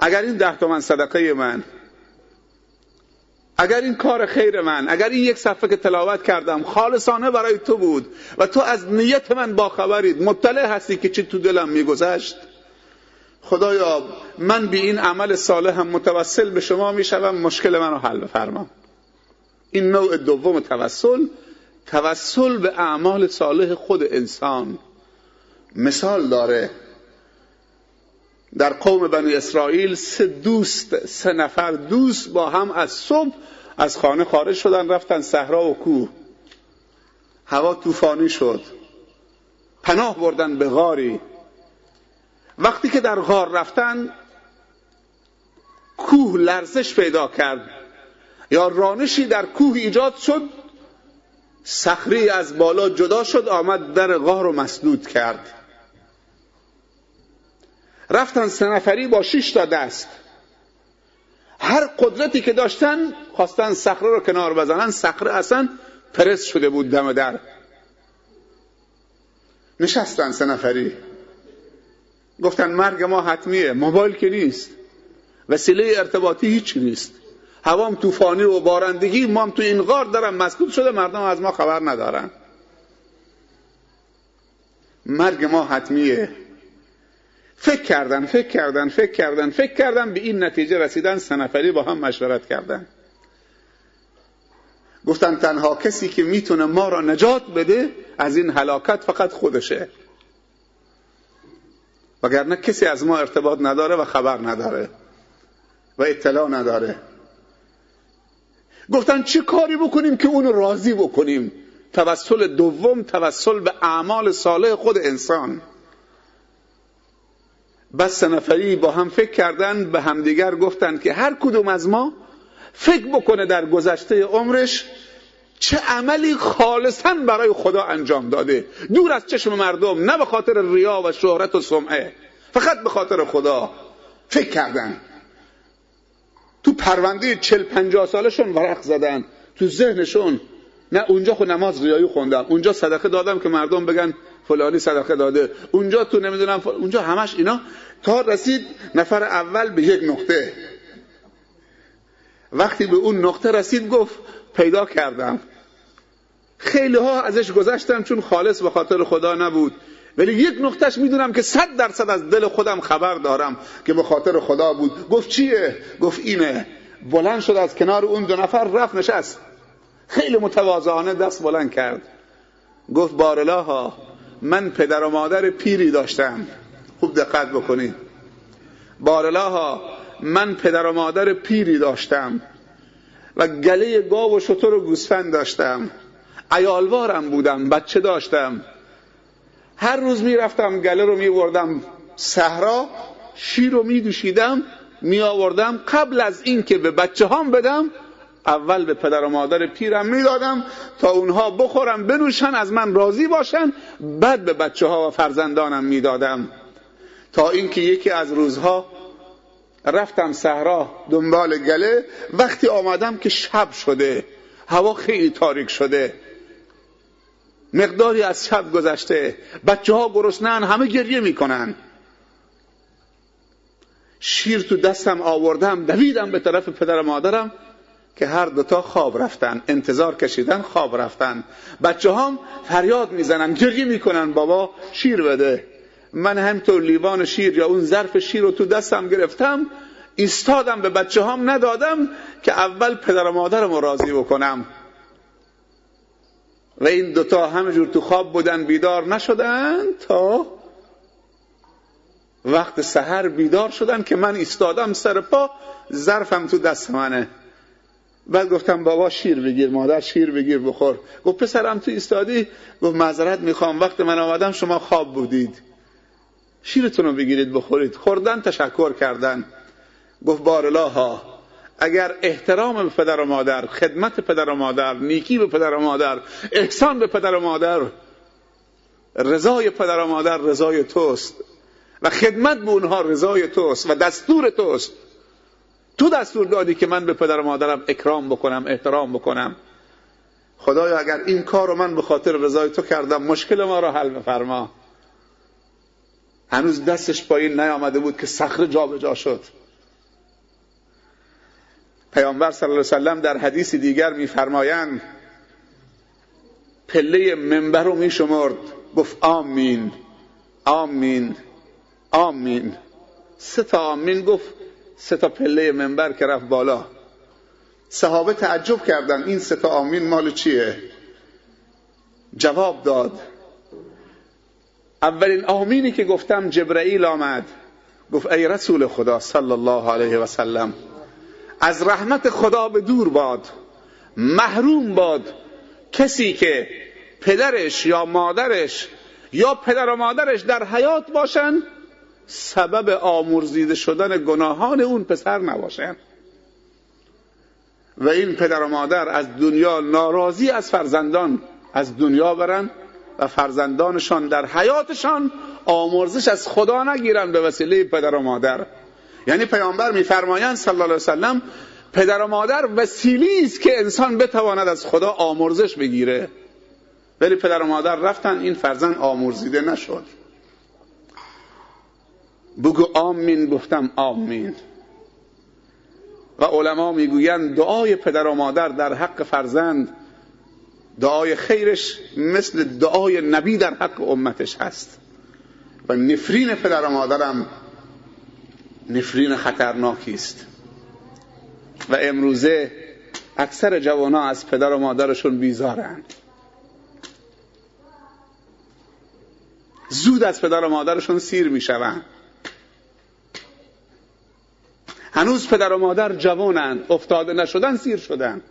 اگر این ده تومن صدقه من اگر این کار خیر من اگر این یک صفحه که تلاوت کردم خالصانه برای تو بود و تو از نیت من باخبرید. مطلع هستی که چی تو دلم میگذشت. خدایا من به این عمل صالح هم متوسل به شما می‌شوم مشکل من رو حل بفرما این نوع دوم توسل توسل به اعمال صالح خود انسان. مثال داره در قوم بنی اسرائیل سه دوست سه نفر دوست با هم از صبح از خانه خارج شدن رفتن صحرا و کوه. هوا طوفانی شد. پناه بردن به غاری. وقتی که در غار رفتن کوه لرزش پیدا کرد. یا رانشی در کوه ایجاد شد صخری از بالا جدا شد آمد در غار رو مسدود کرد. رفتن سه نفری با شش تا دست. هر قدرتی که داشتن خواستن صخره رو کنار بزنن صخره اصلا پرس شده بود دم در. نشستن سه نفری. گفتن مرگ ما حتمیه موبایل که نیست. وسیله ارتباطی هیچی نیست. هوام طوفانی و بارندگی ما هم تو این غار دارم مسکوت شده مردم از ما خبر ندارن. مرگ ما حتمیه. فکر کردن فکر کردن فکر کردن فکر کردن به این نتیجه رسیدن سنفری با هم مشورت کردن. گفتن تنها کسی که می‌تونه ما را نجات بده از این هلاکت فقط خودشه. وگرنه کسی از ما ارتباط نداره و خبر نداره و اطلاع نداره. گفتن چه کاری بکنیم که اونو راضی بکنیم؟ توسل دوم توسل به اعمال صالح خود انسان. بس نفری با هم فکر کردن به همدیگر گفتند که هر کدوم از ما فکر بکنه در گذشته عمرش چه عملی خالصا برای خدا انجام داده. دور از چشم مردم نه به خاطر ریا و شهرت و سمعه. فقط به خاطر خدا. فکر کردن. تو پرونده چل پنجاه سالشون ورق زدن. تو ذهنشون نه اونجا خود نماز ریایی خوندم اونجا صدقه دادم که مردم بگن فلانی صدقه داده. اونجا تو نمی‌دونم اونجا همش اینا. تا رسید نفر اول به یک نقطه. وقتی به اون نقطه رسید گفت پیدا کردم. خیلی ها ازش گذشتم چون خالص به خاطر خدا نبود. ولی یک نقطهش می‌دونم که صد درصد از دل خودم خبر دارم که به خاطر خدا بود. گفت چیه؟ گفت اینه. بلند شد از کنار اون دو نفر رفت نشست. خیلی متواضعانه دست بلند کرد. گفت بارلاها من پدر و مادر پیری داشتم. خوب دقت بکنید. بارلاها من پدر و مادر پیری داشتم. و گله گاو و شطور و گوسفند داشتم. ایالوارم بودم بچه داشتم. هر روز می‌رفتم گله رو میوردم صحرا شیر رو میدوشیدم می آوردم قبل از اینکه به بچه هام بدم اول به پدر و مادر پیرم می‌دادم تا اونها بخورم بنوشن از من راضی باشن. بعد به بچه ها و فرزندانم می‌دادم. تا اینکه یکی از روزها رفتم صحرا دنبال گله وقتی آمدم که شب شده هوا خیلی تاریک شده. مقداری از شب گذشته بچه ها گرسنن همه گریه می‌کنن. شیر تو دستم آوردم دویدم به طرف پدر مادرم که هر دوتا خواب رفتن انتظار کشیدن خواب رفتن. بچه هم فریاد می‌زنن گریه می‌کنن بابا شیر بده. من همطور لیوان شیر یا اون ظرف شیر رو تو دستم گرفتم ایستادم به بچه هم ندادم که اول پدر و مادرم رو راضی بکنم. و این دوتا همجور تو خواب بودن بیدار نشدن تا وقت سحر بیدار شدن که من ایستادم سر پا ظرفم تو دست منه. بعد گفتم بابا شیر بگیر مادر شیر بگیر بخور. گفت پسرم تو ایستادی؟ گفت معذرت می‌خوام وقت من آمدم شما خواب بودید. شیرتون رو بگیرید بخورید. خوردن تشکر کردن. گفت بارلاها اگر احترام به پدر و مادر خدمت پدر و مادر نیکی به پدر و مادر احسان به پدر و مادر رضای پدر و مادر رضای توست و خدمت به اونها رضای توست و دستور توست. تو دستور دادی که من به پدر و مادرم اکرام بکنم احترام بکنم. خدایا اگر این کار رو من به خاطر رضای تو کردم مشکل ما رو حل بفرما. هنوز دستش پایین نیامده بود که صخره جابجا شد. پیامبر صلی الله علیه وسلم در حدیث دیگر میفرمایند پله منبر رو میشمرد. گفت آمین آمین آمین. سه تا آمین گفت سه تا پله منبر که رفت بالا. صحابه تعجب کردن این سه تا آمین مال چیه؟ جواب داد اولین آمینی که گفتم جبرئیل آمد. گفت ای رسول خدا صلی الله علیه و سلم از رحمت خدا به دور باد محروم باد. کسی که پدرش یا مادرش یا پدر و مادرش در حیات باشند سبب آمرزیده شدن گناهان اون پسر نباشن. و این پدر و مادر از دنیا ناراضی از فرزندان از دنیا برن. و فرزندانشان در حیاتشان آمرزش از خدا نگیرن به وسیله پدر و مادر. یعنی پیامبر میفرمایند صلی الله علیه وسلم پدر و مادر وسیلی است که انسان بتواند از خدا آمرزش بگیره. ولی پدر و مادر رفتن این فرزند آمرزیده نشد. بگو آمین گفتم آمین. و علما می‌گویند دعای پدر و مادر در حق فرزند دعای خیرش مثل دعای نبی در حق امتش هست. و نفرین پدر و مادرم نفرین خطرناکی است. و امروزه اکثر جوان از پدر و مادرشون بیزارند زود از پدر و مادرشون سیر می‌شوند. هنوز پدر و مادر جوانند افتاده نشدن سیر شدن.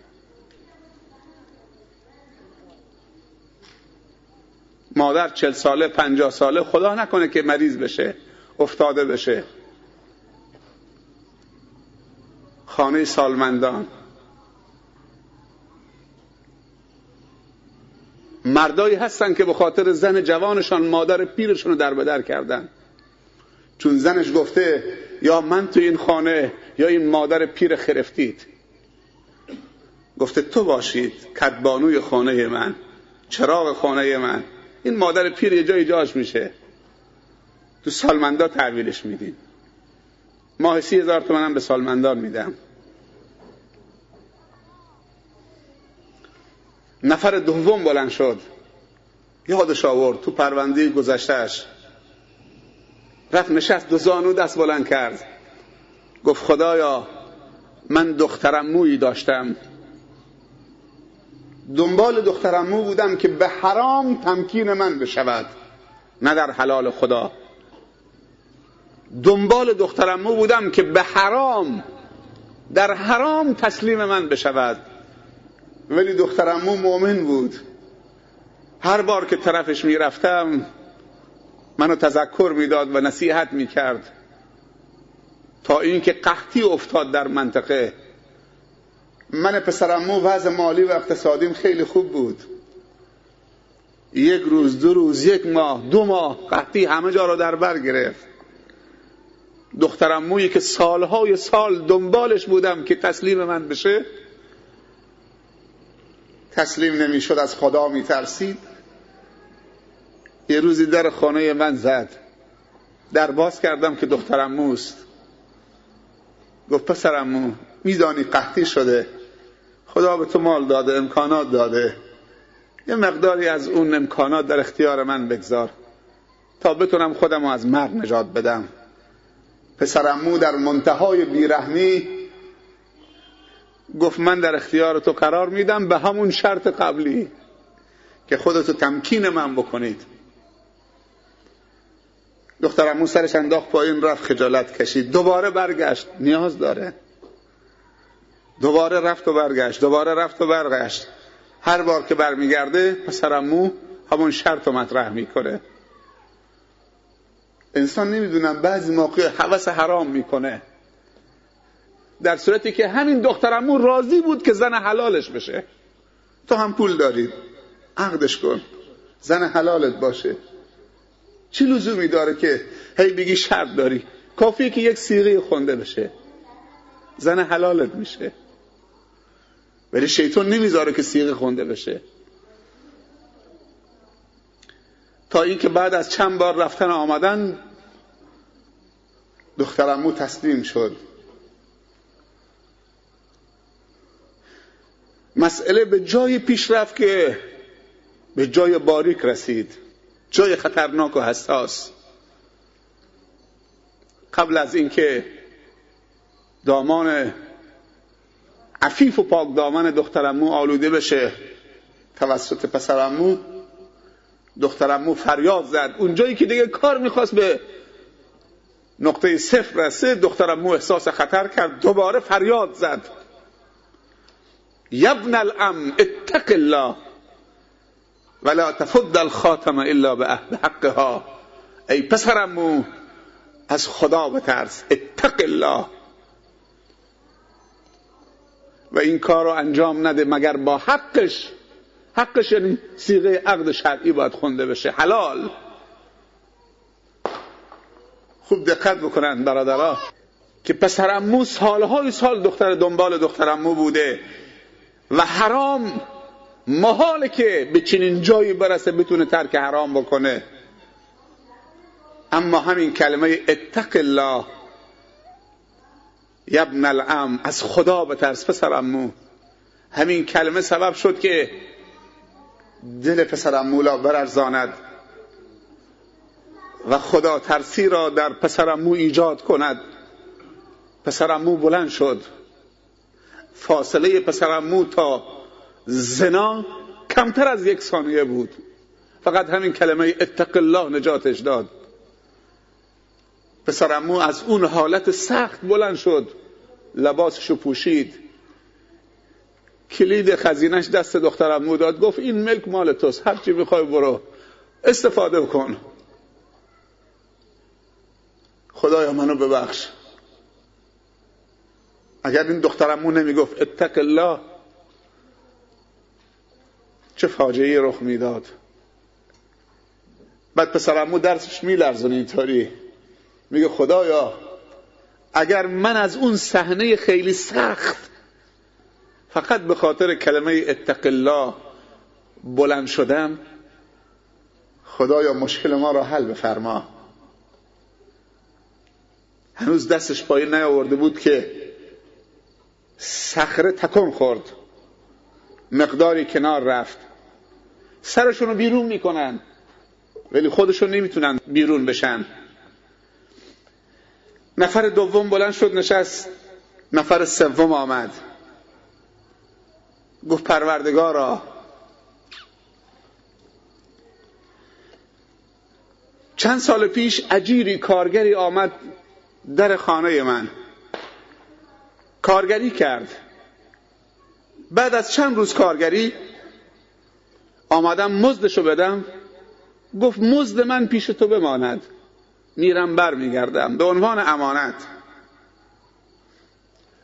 مادر چل ساله پنجاه ساله خدا نکنه که مریض بشه افتاده بشه. خانه سالمندان. مردایی هستن که به خاطر زن جوانشان مادر پیرشون رو در بدر کردن. چون زنش گفته یا من تو این خانه یا این مادر پیر خرفتید. گفته تو باشید کدبانوی خانه من چراغ خانه من. این مادر پیر یه جای جاش میشه. تو سالمندا تحویلش میدین. ماه سی هزار تومنم به سالمندان میدم. نفر دوم بلند شد. یادش آورد تو پرونده گذشتهش رفت نشست دو زانو دست بلند کرد. گفت خدایا من دخترم مویی داشتم. دنبال دخترم مو بودم که به حرام تمکین من بشود نه در حلال خدا. دنبال دخترم مو بودم که به حرام در حرام تسلیم من بشود. ولی دخترم مو مؤمن بود. هر بار که طرفش می‌رفتم منو تذکر می‌داد و نصیحت می‌کرد. تا اینکه قحطی افتاد در منطقه. من پسرمو وضع مالی و اقتصادیم خیلی خوب بود. یک روز دو روز یک ماه دو ماه قحطی همه جا را در بر گرفت. دخترمویی که سالهای سال دنبالش بودم که تسلیم من بشه تسلیم نمی‌شد از خدا میترسید. یه روزی در خانه من زد. در باز کردم که دخترم موست گفت پسرمو میدانی قحطی شده. خدا به تو مال داده امکانات داده. یه مقداری از اون امکانات در اختیار من بگذار تا بتونم خودم رو از مرگ نجات بدم. پسرمو در منتهای بیرحمی گفت من در اختیار تو قرار میدم به همون شرط قبلی که خودتو تمکین من بکنید. دخترمو سرش انداخت پایین رفت خجالت کشید. دوباره برگشت. نیاز داره. دوباره رفت و برگشت دوباره رفت و برگشت. هر بار که برمیگرده پسرمو همون شرط و مطرح می‌کنه. انسان نمی‌دونم بعضی موقع حوث حرام می‌کنه. در صورتی که همین دخترمو راضی بود که زن حلالش بشه. تو هم پول دارید عقدش کن. زن حلالت باشه. چی لزومی داره که هی بگی شرط داری؟ کافیه که یک سیغه خونده بشه. زن حلالت میشه. ولی شیطان نمی‌ذاره که سیغه خونده بشه. تا اینکه بعد از چند بار رفتن آمدن دخترمو تسلیم شد. مسئله به جای پیش رفت که به جای باریک رسید. جای خطرناک و حساس. قبل از اینکه دامان عفیف و پاک دامن دخترمو آلوده بشه. توسط پسرمو دخترمو فریاد زد. اونجایی که دیگه کار می‌خواست به نقطه صفر رسه دخترمو احساس خطر کرد. دوباره فریاد زد. یبن الام اتق الله. ولا تفد الخاتم الا به حقها. ای پسرمو از خدا بترس. اتق الله. و این کار رو انجام نده مگر با حقش؟ حقش یعنی سیغه عقد شرعی باید خونده بشه حلال. خوب دقت بکنن برادرها که پسرمو سالهای سال دختر دنبال دخترمو بوده و حرام محاله که به چنین جایی برسه بتونه ترک حرام بکنه. اما همین کلمه اتق الله یبن الام از خدا به ترس پسرمو همین کلمه سبب شد که دل پسرم مولا برارزاند. و خدا ترسی را در پسرمو ایجاد کند. پسرمو بلند شد. فاصله پسرمو تا زنا کمتر از یک ثانیه بود. فقط همین کلمه اتق الله نجاتش داد. پسرمو از اون حالت سخت بلند شد لباسشو پوشید. کلید خزینش دست دخترمو داد گفت این ملک مال توست هر چی می‌خوای برو استفاده کن خدایا منو ببخش. اگر این دخترمو نمی‌گفت اتق الله چه فاجعه رخ می‌داد. بعد پسرمو درسش میلرزون اینطوری. میگه خدایا اگر من از اون صحنه خیلی سخت فقط به خاطر کلمه اتق الله بلند شدم خدایا مشکل ما را حل بفرما. هنوز دستش پایین نیاورده بود که صخره تکن خورد مقداری کنار رفت. سرشون رو بیرون می‌کنن ولی خودشون نمی‌تونن بیرون بشن. نفر دوم بلند شد نشست. نفر سوم آمد. گفت پروردگارا چند سال پیش اجیری کارگری آمد در خانه من. کارگری کرد. بعد از چند روز کارگری آمدم مزدشو بدم. گفت مزد من پیش تو بماند. میرم بر میگردم به عنوان امانت.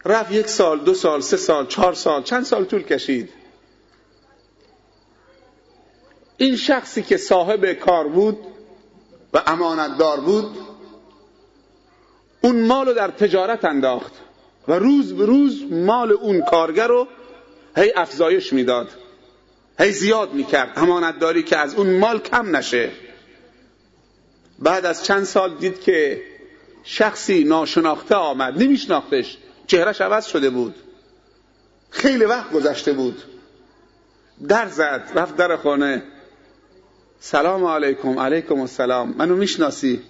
رفت یک سال دو سال سه سال چهار سال چند سال طول کشید. این شخصی که صاحب کار بود و امانتدار بود اون مال رو در تجارت انداخت و روز به روز مال اون کارگر رو هی افزایش می‌داد هی زیاد می‌کرد. امانتداری که از اون مال کم نشه. بعد از چند سال دید که شخصی ناشناخته آمد نمیشناختش. چهرش عوض شده بود. خیلی وقت گذشته بود. در زد رفت در خانه. سلام علیکم علیکم السلام. منو می‌شناسی.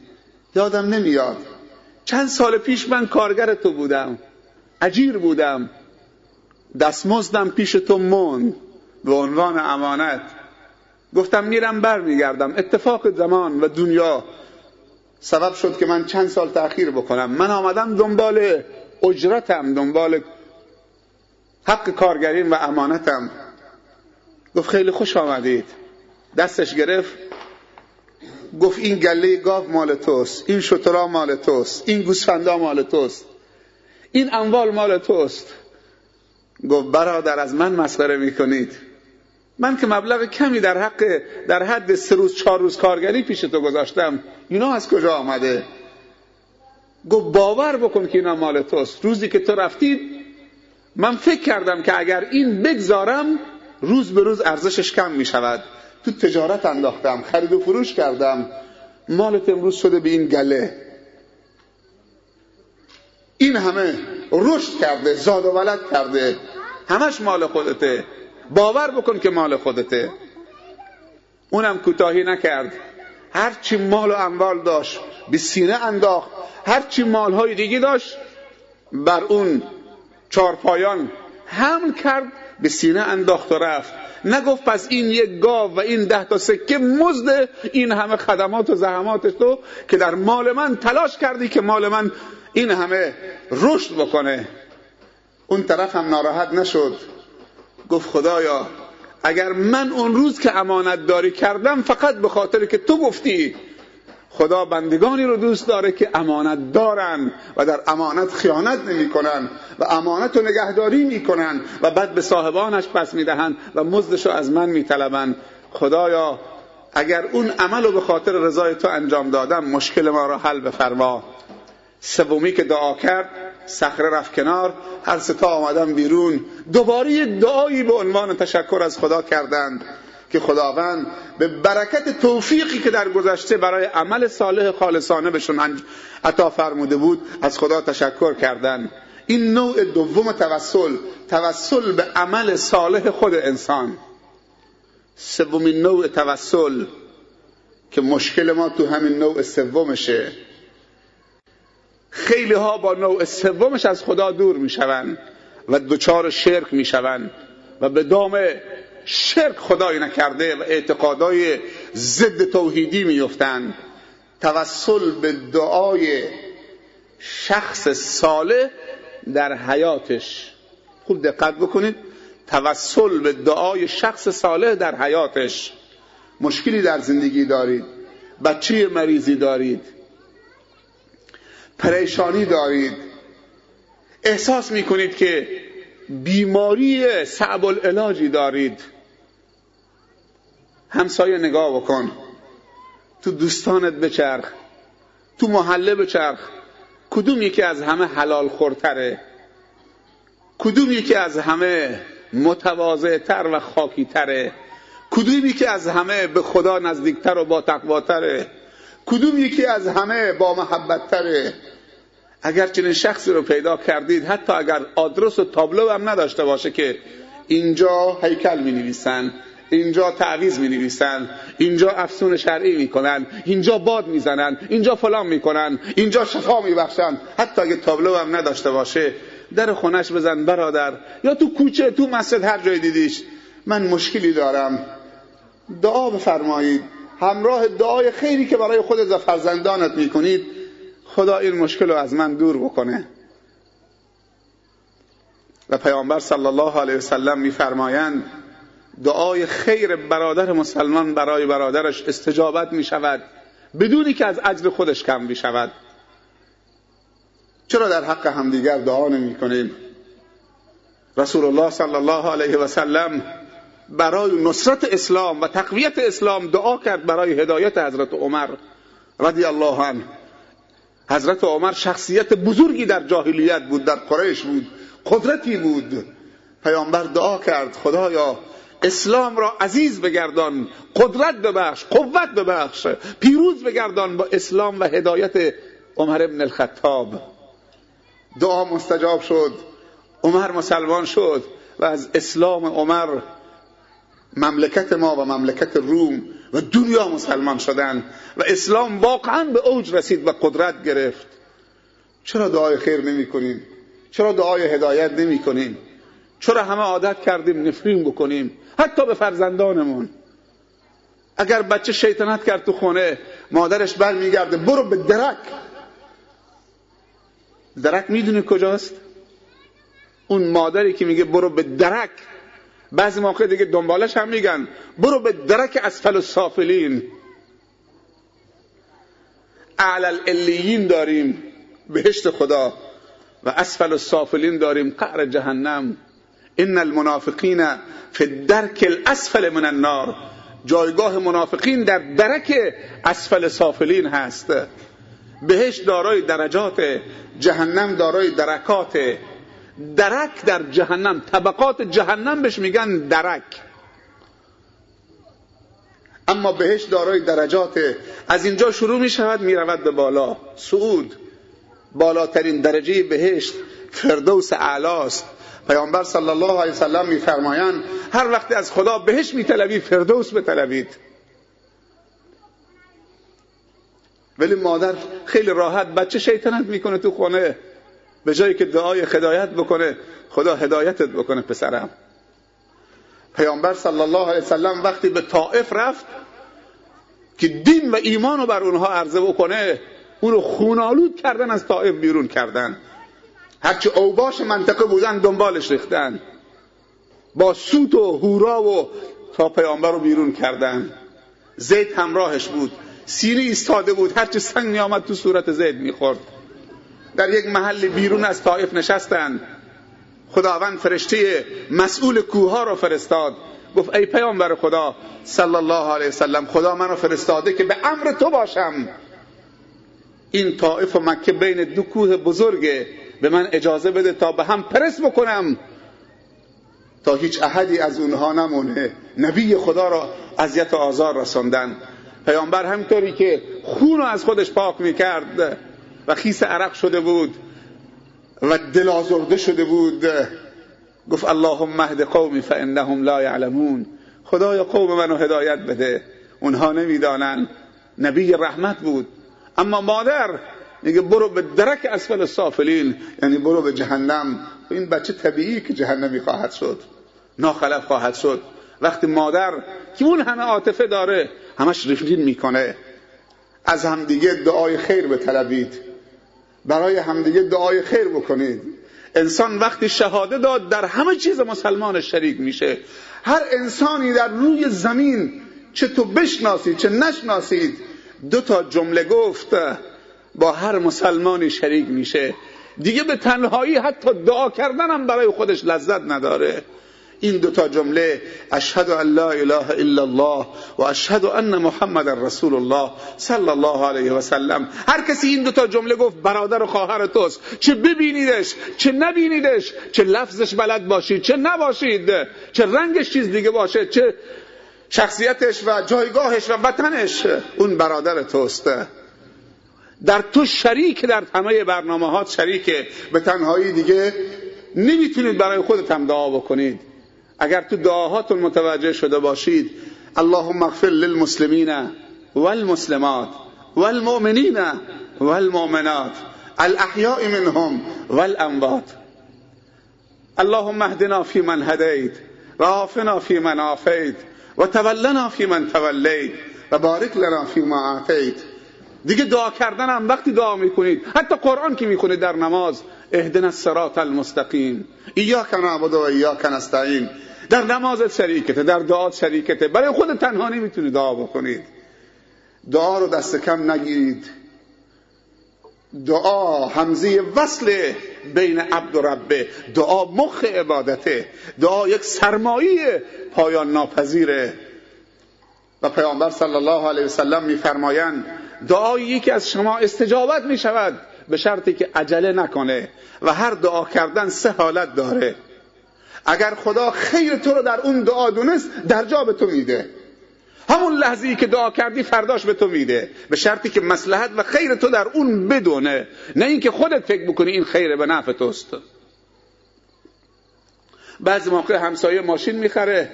یادم نمیاد. چند سال پیش من کارگر تو بودم. اجیر بودم. دستمزدم پیش تو من به عنوان امانت. گفتم میرم بر میگردم اتفاق زمان و دنیا سبب شد که من چند سال تأخیر بکنم. من آمدم دنبال اجرتم دنبال حق کارگرین و امانتم. گفت خیلی خوش آمدید. دستش گرفت. گفت این گله گاو مال توست این شترا مال توست این گوسفندا مال توست این اموال مال توست. گفت برادر از من مسخره می‌کنید. من که مبلغ کمی در حق در حد سه روز چهار روز کارگری پیش تو گذاشتم. اینا از کجا آمده؟ گفت باور بکن که اینا مال توست. روزی که تو رفتید من فکر کردم که اگر این بگذارم روز به روز ارزشش کم می شود تو تجارت انداختم خرید و فروش کردم. مالت امروز شده به این گله. این همه رشد کرده زاد و ولد کرده. همش مال خودته. باور بکن که مال خودته. اونم کوتاهی نکرد. هرچی مال و اموال داشت به سینه انداخت. هرچی مالهای دیگه داشت بر اون چارپایان حمل کرد به سینه انداخت و رفت. نگفت پس این یک گاو و این ده تا سکه مزد این همه خدمات و زحمات تو که در مال من تلاش کردی که مال من این همه رشد بکنه. اون طرف هم ناراحت نشد. گفت خدایا اگر من اون روز که امانت داری کردم فقط به خاطر که تو گفتی. خدا بندگانی رو دوست داره که امانت دارن و در امانت خیانت نمی‌کنن و امانت رو نگهداری می‌کنن و بعد به صاحبانش پس می‌دهند و مزدش رو از من میطلبن خدایا اگر اون عمل رو به خاطر رضای تو انجام دادم مشکل ما رو حل بفرما. سومی که دعا کرد صخره رفت کنار هر ستا آمدن بیرون. دوباره یک دعایی به عنوان تشکر از خدا کردند که خداوند به برکت توفیقی که در گذشته برای عمل صالح خالصانه بهشون عطا فرموده بود از خدا تشکر کردند. این نوع دوم توسل توسل به عمل صالح خود انسان. سومین نوع توسل که مشکل ما تو همین نوع سومشه. خیلی ها با نوع سومش از خدا دور می‌شوند و دچار شرک می‌شوند و به دام شرک خدایی نکرده و اعتقادای ضد توحیدی میفتند توسل به دعای شخص صالح در حیاتش. خوب دقت بکنید. توسل به دعای شخص صالح در حیاتش. مشکلی در زندگی دارید. بچه مریضی دارید. پریشانی دارید. احساس می‌کنید که بیماری صعب العلاجی دارید. همسایه نگاه بکن. تو دوستانت بچرخ. تو محله بچرخ. کدوم یکی از همه حلال خورتره کدوم یکی از همه متواضع تر و خاکی تره کدوم یکی از همه به خدا نزدیکتر و با تقواتره؟ کدوم یکی از همه با محبت تره؟ اگر چنین شخصی رو پیدا کردید حتی اگر آدرس و تابلو هم نداشته باشه که اینجا هیکل می نویسن اینجا تعویز می نویسن اینجا افسون شرعی می کنن اینجا باد می زنن اینجا فلان می کنن اینجا شفا می بخشن حتی اگه تابلو هم نداشته باشه در خونش بزن برادر یا تو کوچه تو مسجد هر جای دیدیش. من مشکلی دارم. دعا بفرمایید. همراه دعای خیری که برای خودت و فرزندانت می‌کنید خدا این مشکل رو از من دور بکنه. و پیامبر صلی الله علیه وسلم میفرمایند دعای خیر برادر مسلمان برای برادرش استجابت می شود بدونی که از اجر خودش کم می شود چرا در حق همدیگر دعا نمی کنیم رسول الله صلی الله علیه و سلم برای نصرت اسلام و تقویت اسلام دعا کرد برای هدایت حضرت عمر رضی الله عنه. حضرت عمر شخصیت بزرگی در جاهلیت بود در قریش بود قدرتی بود. پیامبر دعا کرد خدایا اسلام را عزیز بگردان قدرت ببخش قوت ببخش پیروز بگردان با اسلام و هدایت عمر ابن الخطاب. دعا مستجاب شد عمر مسلمان شد و از اسلام عمر مملکت ما و مملکت روم و دنیا مسلمان شدن و اسلام واقعا به اوج رسید و قدرت گرفت. چرا دعای خیر نمی کنیم؟ چرا دعای هدایت نمی کنیم؟ چرا همه عادت کردیم نفرین بکنیم؟ حتی به فرزندانمون. اگر بچه شیطنت کرد تو خونه مادرش برمیگرده برو به درک. درک می‌دونی کجاست؟ اون مادری که میگه برو به درک. بعضی موقع دیگه دنبالش هم میگن. برو به درک اسفل السافلین. اعلى الالیین داریم. بهشت خدا. و اسفل السافلین داریم. قعر جهنم. ان المنافقین فی الدرک الاسفل من النار. جایگاه منافقین در درک اسفل سافلین هست. بهشت دارای درجات. جهنم دارای درکات. درک در جهنم طبقات جهنم بهش میگن درک. اما بهش دارای درجات. از اینجا شروع می شود می رود به بالا. سعود بالاترین درجه بهشت فردوس اعلاست. پیامبر صلی الله علیه وسلم میفرمایند هر وقت از خدا بهش میطلبی فردوس بطلبید ولی مادر خیلی راحت بچه شیطنت می‌کنه تو خونه. به جایی که دعای هدایت بکنه خدا هدایتت بکنه پسرم. پیامبر صلی الله علیه وسلم وقتی به طائف رفت که دین و ایمان رو بر اونها عرضه بکنه اون رو خونالود کردن از طائف بیرون کردن. هرچی اوباش منطقه بودن دنبالش ریختن. با سوت و هورا و تا پیامبر رو بیرون کردن. زید همراهش بود. سینه ایستاده بود. هرچی سنگ می آمد تو صورت زید می‌خورد. در یک محل بیرون از طائف نشستند خداوند فرشته مسئول کوه را فرستاد. گفت ای پیامبر خدا صلی الله علیه وسلم خدا منو فرستاده که به امر تو باشم. این طائف و مکه بین دو کوه بزرگه. به من اجازه بده تا به هم پرس بکنم. تا هیچ احدی از اونها نمونه. نبی خدا را اذیت و آزار رساندن. پیامبر همطوری که خون از خودش پاک می‌کرد. خیس عرق شده بود و دل آزرده شده بود. گفت اللهم مهد قومی فانهم لا یعلمون. خدایا قوم منو هدایت بده. اونها نمی‌دانن. نبی رحمت بود. اما مادر میگه برو به درک اسفل سافلین یعنی برو به جهنم. این بچه طبیعی که جهنمی خواهد شد. ناخلف خواهد شد. وقتی مادر که اون همه عاطفه داره همش ریفلین می‌کنه. از همدیگه دعای خیر بطلبید. برای همدیگه دعای خیر بکنید. انسان وقتی شهاده داد در همه چیز مسلمان شریک میشه. هر انسانی در روی زمین چه تو بشناسید چه نشناسید دو تا جمله گفت با هر مسلمانی شریک میشه. دیگه به تنهایی حتی دعا کردن هم برای خودش لذت نداره. این دوتا جمله اشهد ان لا اله الا الله و اشهد ان محمد رسول الله صلی الله علیه و سلم. هر کسی این دوتا جمله گفت برادر و خواهر توست. چه ببینیدش چه نبینیدش چه لفظش بلد باشید چه نباشید چه رنگش چیز دیگه باشه چه شخصیتش و جایگاهش و وطنش. اون برادر توست. در تو شریک در همه برنامه ها شریکه. به تنهایی دیگه نمی‌تونید برای خودت هم دعا بکنید. اگر تو دعاهاتون متوجه شده باشید اللهم اغفر للمسلمین والمسلمات والمؤمنین والمؤمنات الاحیاء منهم والاموات اللهم اهدنا في من هديت وعافنا في من عافيت وتولنا في من توليت وبارك لنا فيما آتيت دیگه دعا کردن هم وقتی دعا می‌کنید حتی قرآن که می‌خونید در نماز اهدنا الصراط المستقیم. ایاک نعبد و ایاک نستعین. در نماز شریکته در دعا شریکته. برای خود تنها نمی‌تونید دعا بکنید. دعا رو دست کم نگیرید. دعا همزه وصل بین عبد و ربه. دعا مخ عبادته. دعا یک سرمایه پایان ناپذیره. و پیامبر صلی الله علیه وسلم میفرمایند دعایی یکی از شما استجابت می شود به شرطی که عجله نکنه و هر دعا کردن سه حالت داره. اگر خدا خیر تو رو در اون دعا دونست در جا به تو میده. همون لحظه ای که دعا کردی فرداش به تو میده. به شرطی که مسلحت و خیر تو در اون بدونه. نه اینکه خودت فکر بکنی این خیر به نفع توست. بعضی موقع همسایه ماشین می‌خره.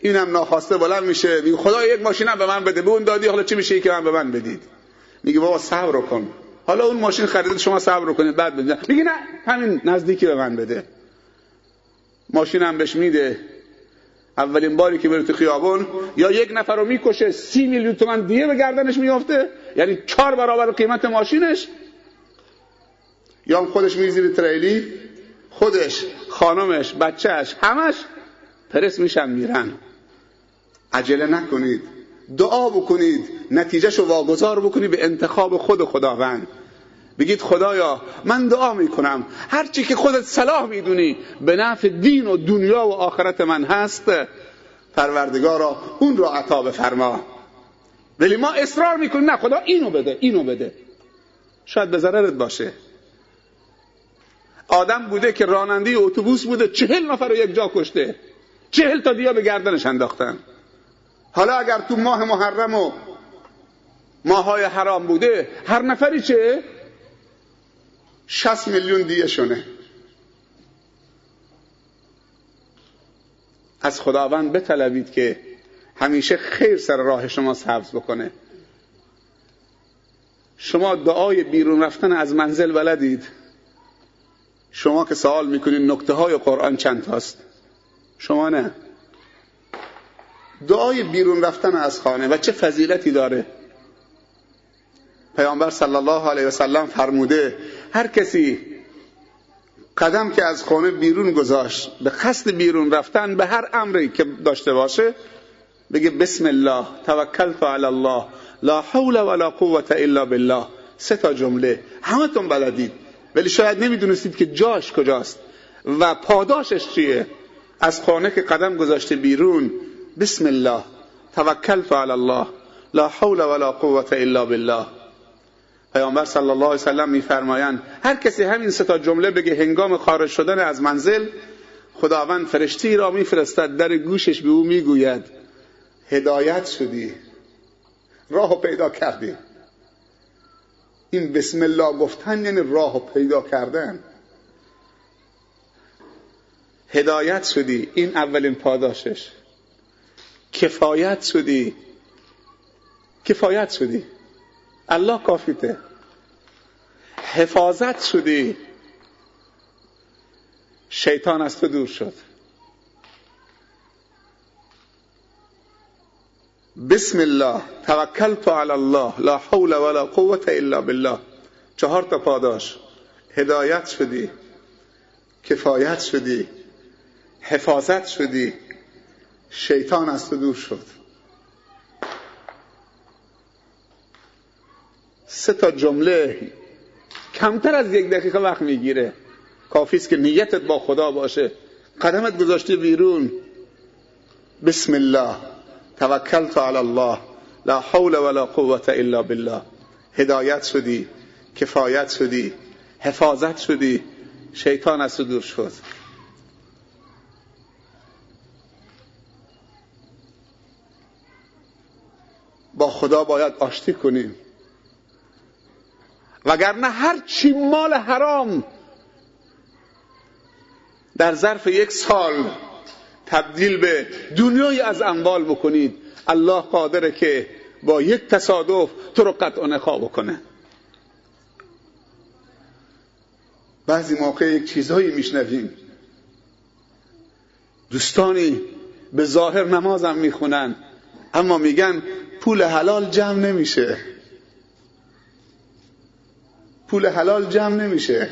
اینم ناخواسته بلند میشه. میگه خدا یک ماشین هم به من بده. به اون دادی حالا چی میشه که من به من بدید؟ میگه بابا صبر کن. حالا اون ماشین خریده شما صبر کنید بعد بدید میگه نه همین نزدیکی به من بده. ماشین هم بهش میده. اولین باری که بره تو خیابون یا یک نفر رو می‌کشه سی میلیون تومن دیگه به گردنش میافته یعنی چهار برابر قیمت ماشینش. یا هم خودش میزیره تریلی خودش خانمش بچهش همش پرس میشن میرن. عجله نکنید. دعا بکنید. نتیجهشو واگذار بکنید به انتخاب خود خداوند. بگید خدایا من دعا می‌کنم. هرچی که خودت صلاح می‌دونی به نفع دین و دنیا و آخرت من هست. پروردگارا اون رو عطا بفرما. ولی ما اصرار می‌کنیم نه خدا اینو بده اینو بده. شاید به ضررت باشه. آدم بوده که راننده اتوبوس بوده چهل نفر رو یک جا کشته. چهل تا دیا به گردنش انداختن. حالا اگر تو ماه محرم و ماهای حرام بوده هر نفری چه؟ 60 میلیون دیه شونه از خداوند بطلبید که همیشه خیر سر راه شما سبز بکنه. شما دعای بیرون رفتن از منزل بلدید. شما که سوال می‌کنید نکته های قرآن چند تاست؟ شما نه. دعای بیرون رفتن از خانه و چه فضیلتی داره؟ پیامبر صلی الله علیه وسلم فرموده هر کسی قدم که از خانه بیرون گذاشت به قصد بیرون رفتن به هر امری که داشته باشه بگه بسم الله توکلت علی الله لا حول ولا قوة الا بالله. سه تا جمله. همتون بلدید. ولی شاید نمی‌دونستید که جاش کجاست و پاداشش چیه. از خانه که قدم گذاشته بیرون بسم الله توکلت علی الله لا حول ولا قوة الا بالله. پیامبر صلی الله علیه وسلم میفرمایند هر کسی همین سه تا جمله بگه هنگام خارج شدن از منزل خداوند فرشتی را میفرستد در گوشش به او می‌گوید. هدایت شدی. راه پیدا کردی. این بسم الله گفتن یعنی راه پیدا کردن. هدایت شدی. این اولین پاداشش. کفایت شدی. کفایت شدی. الله کافیته حفاظت شدی. شیطان از تو دور شد. بسم الله. توکلت علی الله. لا حول ولا قوت الا بالله. چهار تا پاداش هدایت شدی. کفایت شدی. حفاظت شدی. شیطان از تو دور شد. سه تا جمله کمتر از یک دقیقه وقت می‌گیره. کافی است که نیتت با خدا باشه. قدمت گذاشتی بیرون. بسم الله. توکلت علی الله. لا حول ولا قوت الا بالله. هدایت شدی. کفایت شدی. حفاظت شدی. شیطان از دور شد. با خدا باید آشتی کنیم. وگرنه هر چی مال حرام در ظرف یک سال تبدیل به دنیای از اموال بکنید الله قادره که با یک تصادف تو رو قطع نخوا بکنه. بعضی موقع یک چیزهایی میشنویم. دوستانی به ظاهر نمازم می‌خونن اما میگن پول حلال جمع نمیشه. پول حلال جمع نمیشه.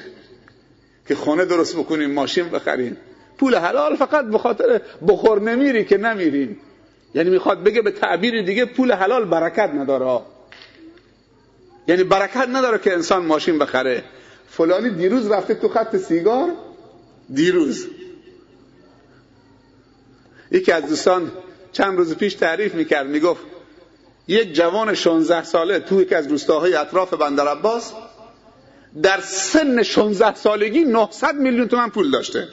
که خونه درست بکنیم ماشین بخریم. پول حلال فقط به خاطر بخور نمیری که نمیریم. یعنی می‌خواد بگه به تعبیر دیگه پول حلال برکت نداره. یعنی برکت نداره که انسان ماشین بخره. فلانی دیروز رفته تو خط سیگار؟ دیروز. یکی از دوستان چند روز پیش تعریف می‌کرد می‌گفت یک جوان 16 ساله تو یکی از روستاهای اطراف بندر عباس در سن 16 سالگی 900 میلیون تومن پول داشته.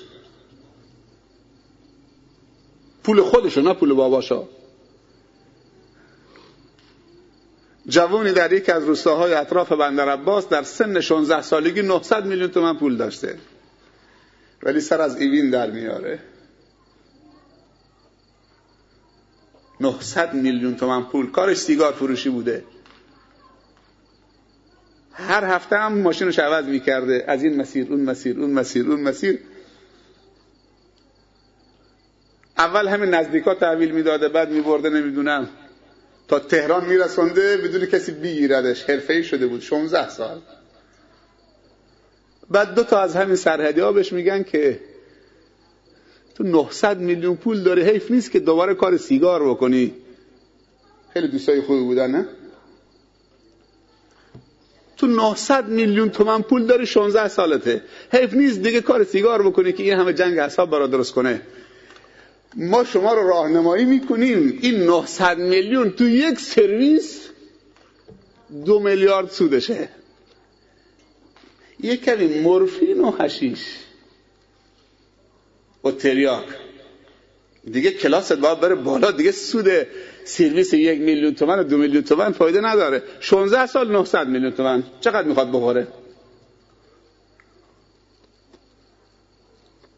پول خودشو نه پول باباشا جوانی در یکی از روستاهای اطراف بندر عباس در سن 16 سالگی 900 میلیون تومن پول داشته. ولی سر از ایوین در میاره. 900 میلیون تومن پول. کارش سیگار فروشی بوده. هر هفته هم ماشینش عوض می‌کرده. از این مسیر اون مسیر اون مسیر اون مسیر. اول همین نزدیکا تحویل می‌داده بعد میبرده نمی‌دونم. تا تهران میرسونده بدون کسی بگیردش حرفه‌ای شده بود. 16 سال. بعد دو تا از همین سرحدی ها بهش میگن که تو 900 میلیون پول داری. حیف نیست که دوباره کار سیگار بکنی. خیلی دوستای خوبی بودن نه؟ تو 900 میلیون تومن پول داری 16 سالته. حیف نیست دیگه کار سیگار بکنی که این همه جنگ حساب برا درست کنه. ما شما رو راهنمایی می‌کنیم. این 900 میلیون تو یک سرویس دو میلیارد سودشه. یک کمی مورفین و حشیش. و تریاک. دیگه کلاست باید بره بالا دیگه سود سرویس یک میلیون تومن و دو میلیون تومن فایده نداره. 16 سال 900 میلیون تومن. چقدر می‌خواد بخوره؟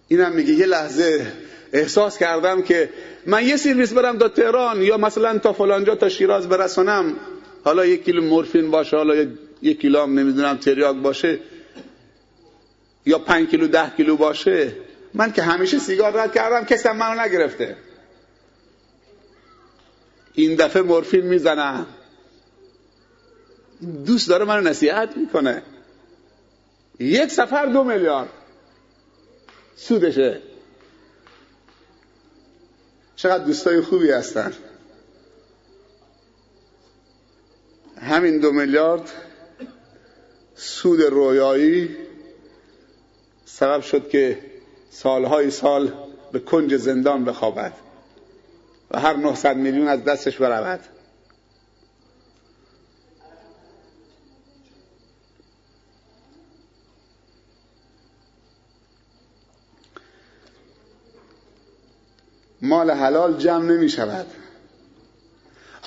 اینم میگه یه لحظه احساس کردم که من یه سرویس برم تا تهران یا مثلا تا فلانجا تا شیراز برسونم حالا یک کیلو مورفین باشه حالا یک کیلو هم نمی‌دونم تریاک باشه یا پنج کیلو ده کیلو باشه. من که همیشه سیگار رد کردم کسی منو نگرفته. این دفعه مورفین می‌زنم دوست داره منو نصیحت می‌کنه. یک سفر دو میلیارد. سودشه. چقدر دوستای خوبی هستن. همین دو میلیارد سود رویایی سبب شد که سالهای سال به کنج زندان بخوابد و هر 900 میلیون از دستش برود. مال حلال جمع نمی شود.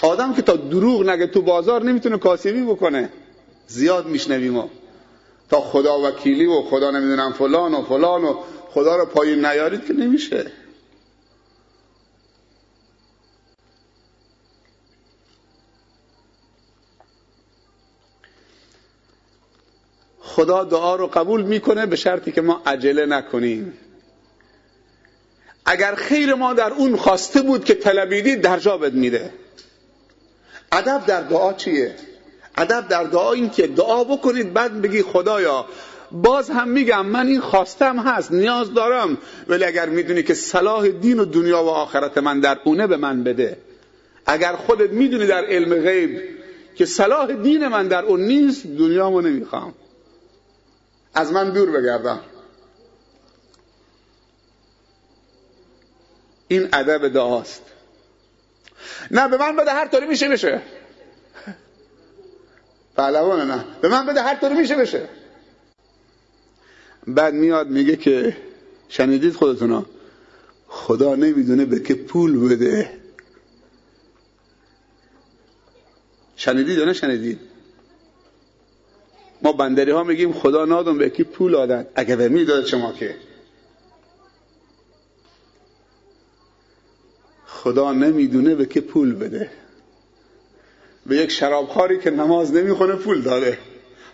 آدم که تا دروغ نگه تو بازار نمی‌تونه کاسبی بکنه. زیاد میشنویم تا خدا وکیلی و خدا نمی‌دونم فلان و فلان و خدا رو پای نیارید که نمیشه. خدا دعا رو قبول می‌کنه به شرطی که ما عجله نکنیم. اگر خیر ما در اون خواسته بود که طلبیدی در جابت میده. ادب در دعا چیه؟ ادب در دعا این که دعا بکنید بعد بگی خدایا باز هم میگم من این خواستم هست نیاز دارم. ولی اگر می‌دونی که صلاح دین و دنیا و آخرت من در اونه به من بده. اگر خودت می‌دونی در علم غیب که صلاح دین من در اون نیست دنیامو نمی‌خوام. از من دور بگردم. این ادب دعاست. نه به من بده هر طوری میشه بشه. [LAUGHS] پهلوانه نه. به من بده هر طوری میشه بشه. بعد میاد میگه که شنیدید خودتونا خدا نمی‌دونه به که پول بده. شنیدید یا نه شنیدید ما بندری ها میگیم خدا نادم به کی پول آدن اگه به می‌داد شما که. خدا نمی‌دونه به که پول بده. به یک شرابخاری که نماز نمی‌خونه پول داده.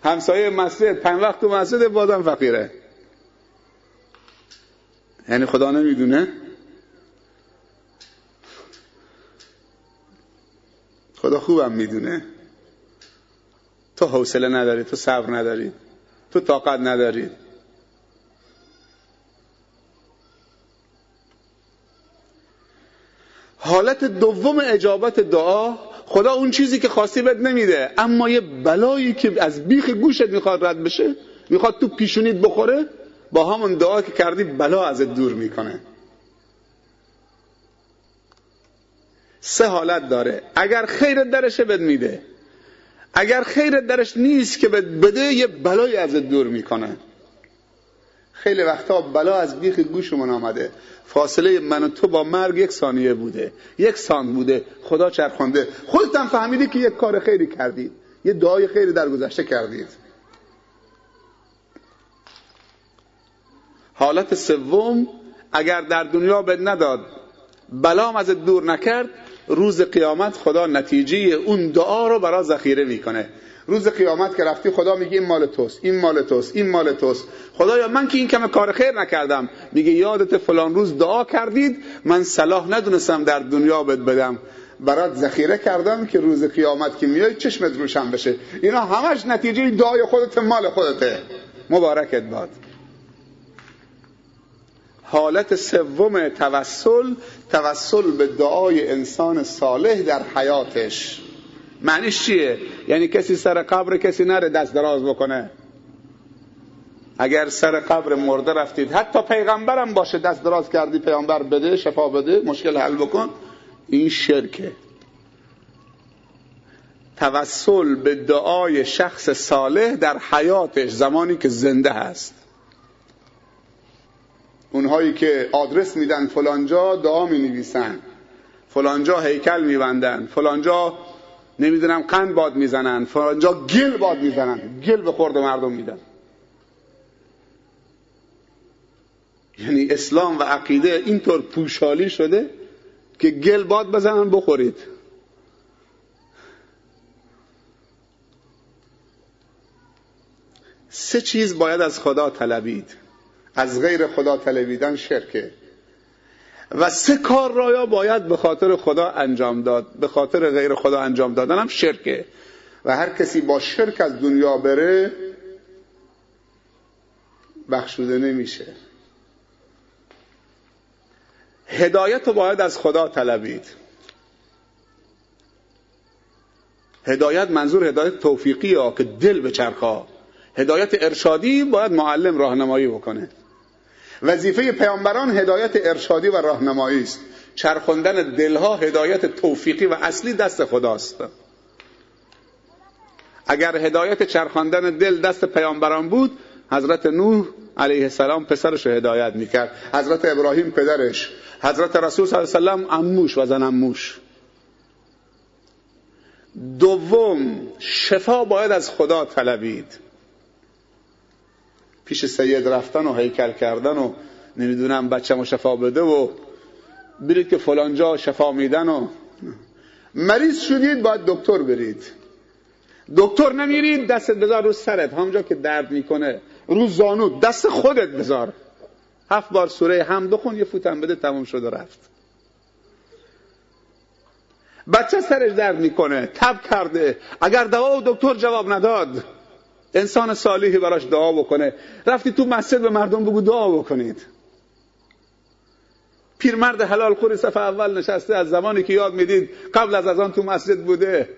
همسایه مسجد پنج وقت تو مسجد بازم فقیره. یعنی خدا نمی‌دونه؟ خدا خوبم می‌دونه. تو حوصله نداری تو صبر نداری تو طاقت نداری. حالت دوم اجابت دعا خدا اون چیزی که خواستی بهت نمیده. اما یه بلایی که از بیخ گوشت می‌خواد رد بشه می‌خواد تو پیشونیت بخوره با همون دعا که کردی بلا ازت دور می‌کنه. سه حالت داره. اگر خیرت درشه بد میده. اگر خیرت درش نیست که بده یه بلای ازت دور می‌کنه. خیلی وقتا بلا از بیخ گوشمون آمده. فاصله من و تو با مرگ یک ثانیه بوده. یک سان بوده. خدا چرخونده. خودت هم فهمیدی که یک کار خیری کردید یه دعای خیری در گذشته کردید. حالت سوم اگر در دنیا به نداد بلام از دور نکرد روز قیامت خدا نتیجه اون دعا رو برا ذخیره می‌کنه. روز قیامت که رفتی خدا میگه این مال توست این مال توست این مال توست. خدایا من که این کم کار خیر نکردم. میگه یادت فلان روز دعا کردید من صلاح ندونستم در دنیا بد بدم. برات ذخیره کردم که روز قیامت که میای چشمت روشن بشه. اینا همش نتیجه دعای خودت مال خودته. مبارکت باد. حالت سوم توسل توسل به دعای انسان صالح در حیاتش. معنیش چیه؟ یعنی کسی سر قبر کسی نره دست دراز بکنه. اگر سر قبر مرده رفتید حتی پیغمبرم باشه دست دراز کردی پیغمبر بده شفا بده مشکل حل بکن. این شرکه. توسل به دعای شخص صالح در حیاتش زمانی که زنده هست. اونهایی که آدرس میدن فلانجا دعا می نویسن فلانجا هیکل میبندن. فلانجا نمی‌دونم قند باد می‌زنن. فلانجا گل باد می‌زنن. گل به خورد مردم میدن. یعنی اسلام و عقیده اینطور پوشالی شده که گل باد بزنن بخورید. سه چیز باید از خدا طلبید. از غیر خدا طلبیدن شرکه. و سه کار را یا باید به خاطر خدا انجام داد به خاطر غیر خدا انجام دادن هم شرکه. و هر کسی با شرک از دنیا بره بخشوده نمیشه. هدایت رو باید از خدا طلبید هدایت منظور هدایت توفیقی ها که دل به چرخا هدایت ارشادی باید معلم راهنمایی بکنه. وظیفه پیامبران هدایت ارشادی و راهنمایی است. چرخوندن دلها هدایت توفیقی و اصلی دست خداست. اگر هدایت چرخاندن دل دست پیامبران بود حضرت نوح علیه السلام پسرش هدایت می‌کرد. حضرت ابراهیم پدرش. حضرت رسول صلی الله علیه وسلم اموش و زن اموش دوم شفا باید از خدا طلبید. پیش سید رفتن و هیکل کردن و نمی‌دونم بچه شفا بده و برید که فلانجا شفا میدن و مریض شدید باید دکتر برید. دکتر نمیری دستت بذار رو سرت. همونجا که درد می‌کنه رو زانو دست خودت بذار. هفت بار سوره هم بخون یه فوتم بده تموم شد و رفت. بچه سرش درد می‌کنه. تب کرده. اگر دوا و دکتر جواب نداد. انسان صالحی براش دعا بکنه. رفتی تو مسجد به مردم بگو دعا بکنید. پیرمرد حلال خوری صفحه اول نشسته از زمانی که یاد می‌دید قبل از از آن تو مسجد بوده.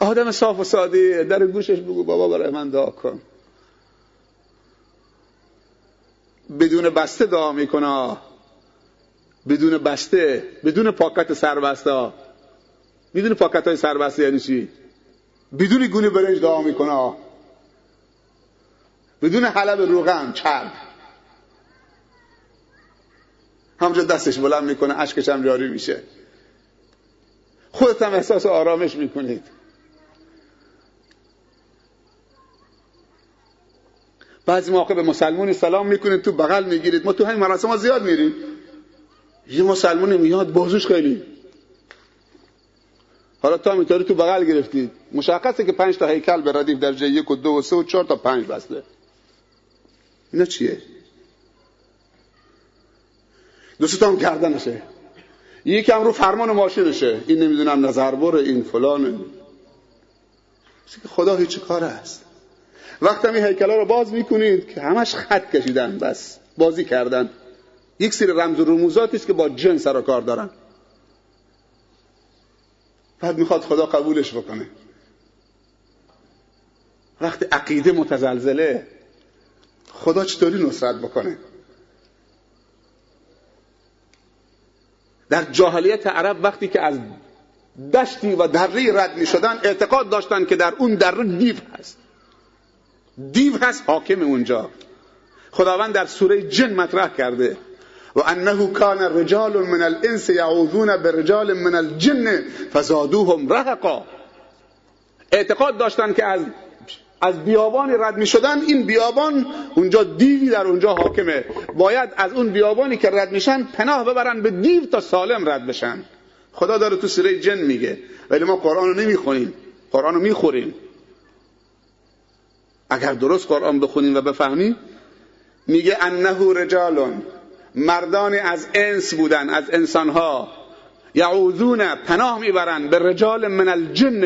آدم صاف و ساده در گوشش بگو بابا برای من دعا کن. بدون بسته دعا می‌کنه. بدون بسته بدون پاکت سربسته. می‌دونی پاکت های سربسته یعنی چی؟ بدون گونه برنج دعا می‌کنه. بدون حلب روغن چرب. همونجا دستش بلند می‌کنه اشکش هم جاری میشه. خودت هم احساس آرامش می‌کنید. بعضی موقع به مسلمونی سلام می‌کنید تو بغل می‌گیرید. ما تو همین مراسم زیاد میریم. یه مسلمونی میاد بازوش خیلی حالا تا میتاری تو بغل گرفتید مشخصه که پنج تا هیکل به ردیف درجه یک و دو و سه و چهار تا پنج بسته. اینا چیه؟ دوست هم گردنشه. یکی هم رو فرمان ماشینشه. این نمی‌دونم نظر بره این فلان. خدا هیچ کار است. وقتی این هیکلا رو باز می‌کنید که همش خط کشیدن بس. بازی کردن. یک سری رمز و رموزاتی است که با جن سر کار دارن. بعد می‌خواد خدا قبولش بکنه. وقتی عقیده متزلزله خدا چطوری نصرت بکنه؟ در جاهلیت عرب وقتی که از دشتی و دری رد می شدن اعتقاد داشتن که در اون دره دیو هست. دیو هست حاکم اونجا. خداوند در سوره جن مطرح کرده. و انه کان رجال من الانس یعوذون برجال من الجن فزادوهم رهقا. اعتقاد داشتن که از از بیابانی رد می شدن این بیابان اونجا دیوی در اونجا حاکمه. باید از اون بیابانی که رد میشن پناه ببرن به دیو تا سالم رد بشن. خدا داره تو سوره جن میگه. ولی ما قرآن رو نمی‌خونیم. قرآن رو می‌خوریم. اگر درست قرآن بخونیم و بفهمیم میگه انه رجالون. مردانی از انس بودن از انسانها. یعوذون پناه می‌برن به رجال من الجن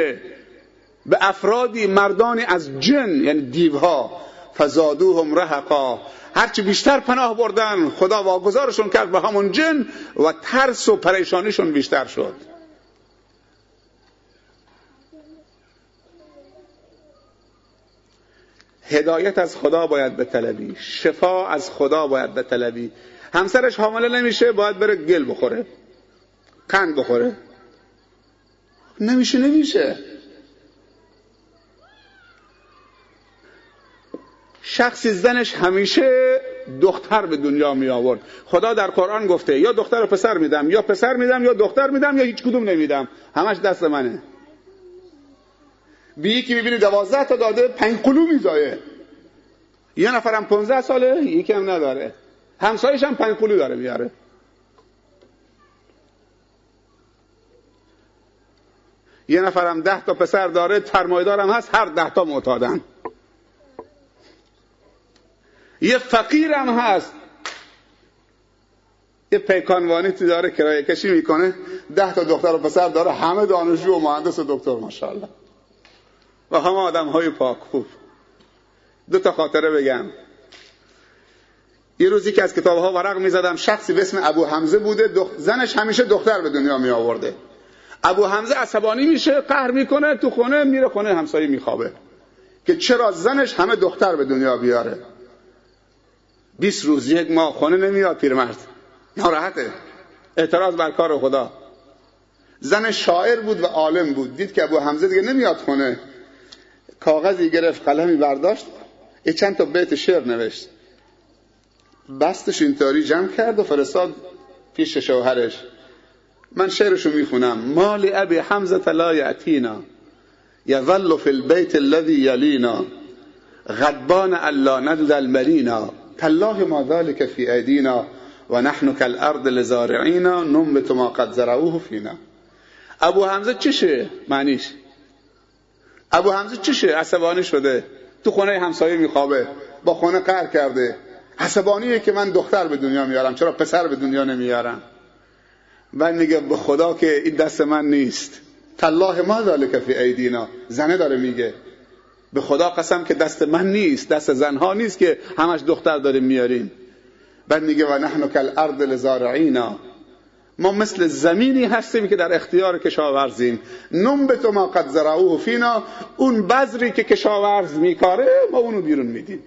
به افرادی مردانی از جن یعنی دیوها. فزادوهم رهقا. هرچی بیشتر پناه بردن خدا واگذارشون کرد به همون جن و ترس و پریشانیشون بیشتر شد. هدایت از خدا باید به طلبی شفا از خدا باید به طلبی همسرش حامله نمیشه باید بره گل بخوره. قند بخوره. نمیشه نمیشه. شخصی زنش همیشه دختر به دنیا می آورد. خدا در قرآن گفته یا دختر و پسر میدم یا پسر میدم یا دختر میدم یا هیچ کدوم نمیدم. همش دست منه. بی یکی می‌بینی دوازده تا داده پنج قلو میزایه. یه نفرم پونزه ساله یکی هم نداره. همسایش هم پنج قلو داره میاره. یه نفرم ده تا پسر داره ترمایدارم هست هر ده تا معتادن. یه فقیرم هست. یه پیکانوانی تو داره کرایه کشی می‌کنه. ده تا دختر و پسر داره همه دانشجو و مهندس و دکتر ماشاءالله. و همه آدم های پاک خوب. دو تا خاطره بگم. یه روزی که از کتاب ها ورق می‌زدم شخصی به اسم ابو حمزه بوده زنش همیشه دختر به دنیا می آورده ابو حمزه عصبانی میشه قهر می‌کنه تو خونه میره خونه همسایه میخوابه. که چرا زنش همه دختر به دنیا بیاره؟ 20 روز یک ماه خونه نمیاد پیرمرد. ناراحته. اعتراض بر کار خدا. زن شاعر بود و عالم بود. دید که ابو حمزه دیگه نمیاد خونه. کاغذی گرفت قلمی برداشت. یه چند تا بیت شعر نوشت. بستش اینطوری جمع کرد و فرستاد پیش شوهرش. من شعرشو می‌خونم. مال ابی حمزه لا یعتینا یظل فی البیت الذی یلینا. غضبان الا ندد المرینا. تالله ما ذلك في ایدینا و نحن كالارض لزارعینا. ننبت ما قد زرعوه فینا. ابو حمزه چشه معنیش. ابو حمزه چشه عصبانی شده. تو خونه همسایه میخوابه. با خونه قهر کرده. عصبانیه که من دختر به دنیا میارم چرا پسر به دنیا نمیارم؟ و میگه به خدا که این دست من نیست. تالله ما ذالک فی ایدینا. زنه داره میگه. به خدا قسم که دست من نیست دست زنها نیست که همش دختر داریم میاریم. بعد میگه و نحن کل ارض لزارعینا. ما مثل زمینی هستیم که در اختیار کشاورزیم. نمبت ما قد زرعوه فینا. اون بذری که کشاورز میکاره ما اونو بیرون میدیم.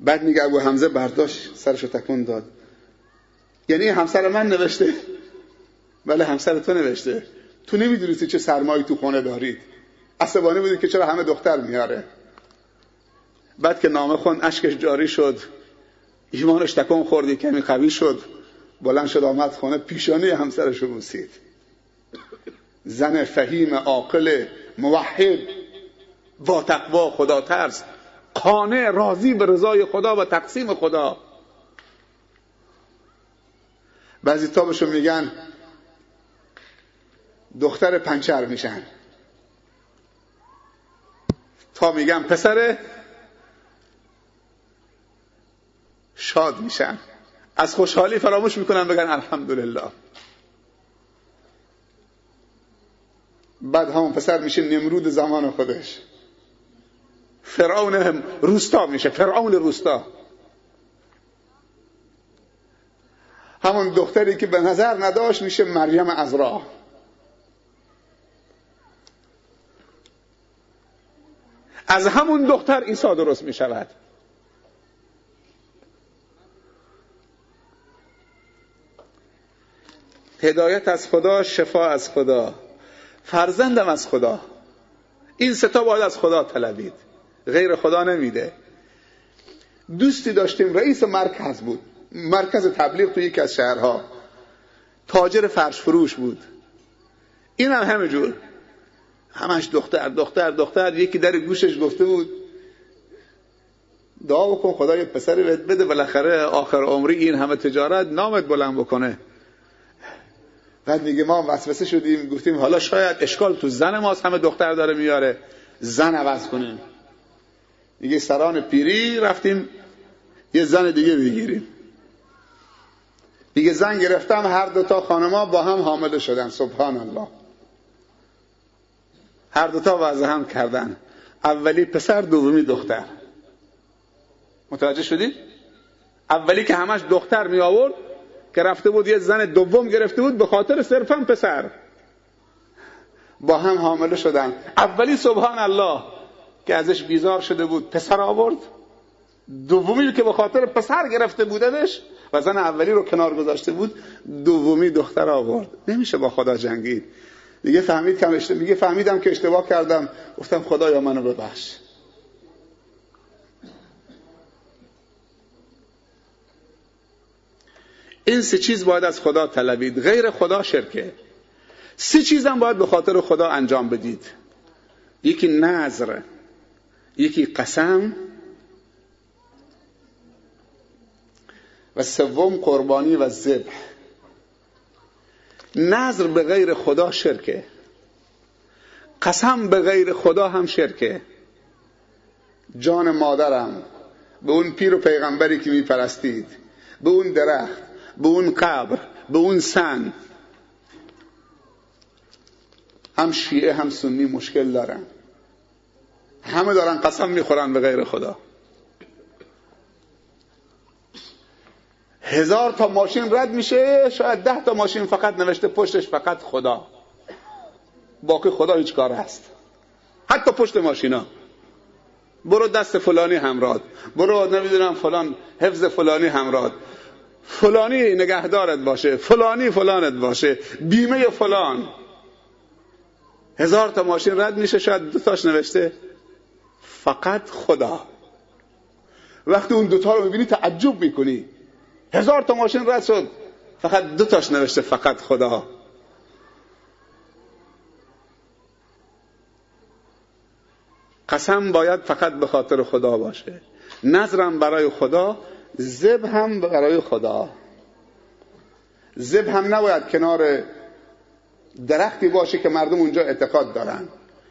بعد میگه ابو حمزه برداشت سرشو تکون داد. یعنی همسر من نوشته؟ بله همسر تو نوشته. تو نمی‌دونستی چه سرمایی تو خونه دارید. عصبانی بودی که چرا همه دختر میاره. بعد که نامه خون اشکش جاری شد. ایمانش تکون خوردی کمی قوی شد. بلند شد آمد خونه پیشانی همسرش رو بوسید. زن فهیم عاقل موحد. با تقوا خدا ترس قانع راضی به رضای خدا و تقسیم خدا. بعضی تابشو میگن دختر پنچر میشن. تا میگن پسر شاد میشن. از خوشحالی فراموش می‌کنن بگن الحمدلله. بعد همون پسر میشه نمرود زمان خودش. فرعون روستا میشه فرعون روستا. همون دختری که به نظر نداشت میشه مریم ازرا از همون دختر عیسی درست می‌شود. هدایت از خدا شفا از خدا. فرزندم از خدا. این ستا باید از خدا طلبید غیر خدا نمیده. دوستی داشتیم رئیس مرکز بود. مرکز تبلیغ تو یکی از شهرها. تاجر فرش فروش بود. این هم همه جور. همش دختر دختر دختر. یکی در گوشش گفته بود دعا بکن خدا یه پسری بده بالاخره آخر عمری این همه تجارت نامت بلند بکنه. بعد میگه ما وسوسه شدیم گفتیم حالا شاید اشکال تو زن ماست همه دختر داره میاره. زن عوض کنیم میگه سران پیری رفتیم یه زن دیگه بگیریم میگه زن گرفتم هر دوتا خانما با هم حامله شدن. سبحان الله هر دوتا وضع هم کردن. اولی پسر دومی دختر. متوجه شدید؟ اولی که همش دختر می آورد که رفته بود یه زن دوم گرفته بود به خاطر صرفا پسر. با هم حامله شدن. اولی سبحان الله. که ازش بیزار شده بود پسر آورد. دومی که به خاطر پسر گرفته بودش و زن اولی رو کنار گذاشته بود دومی دختر آورد. نمیشه با خدا جنگید. دیگه فهمید که اشتباه میگه فهمیدم که اشتباه کردم. گفتم خدایا منو ببخش. این سه چیز باید از خدا طلبید. غیر خدا شرکه. سه چیزم باید به خاطر خدا انجام بدید. یکی نظر. یکی قسم و سوم قربانی و ذبح. نظر به غیر خدا شرکه. قسم به غیر خدا هم شرکه. جان مادرم به اون پیر و پیغمبری که میپرستید به اون درخت به اون قبر به اون سن. هم شیعه هم سنی مشکل دارن. همه دارن قسم می‌خورن به غیر خدا. هزار تا ماشین رد میشه شاید ده تا ماشین فقط نوشته پشتش فقط خدا. باقی خدا هیچ کار هست. حتی پشت ماشینا. برو دست فلانی همراد برو نمی‌دونم فلان حفظ فلانی همراد فلانی نگهدارت باشه فلانی فلانت باشه بیمه فلان. هزار تا ماشین رد میشه شاید دوتاش نوشته فقط خدا. وقتی اون دوتا رو می‌بینی تعجب می‌کنی. هزار تا ماشین رد شد. فقط دوتاش نوشته فقط خدا. قسم باید فقط به خاطر خدا باشه. نظرم برای خدا زب هم برای خدا. زب هم نباید کنار درختی باشه که مردم اونجا اعتقاد دارن.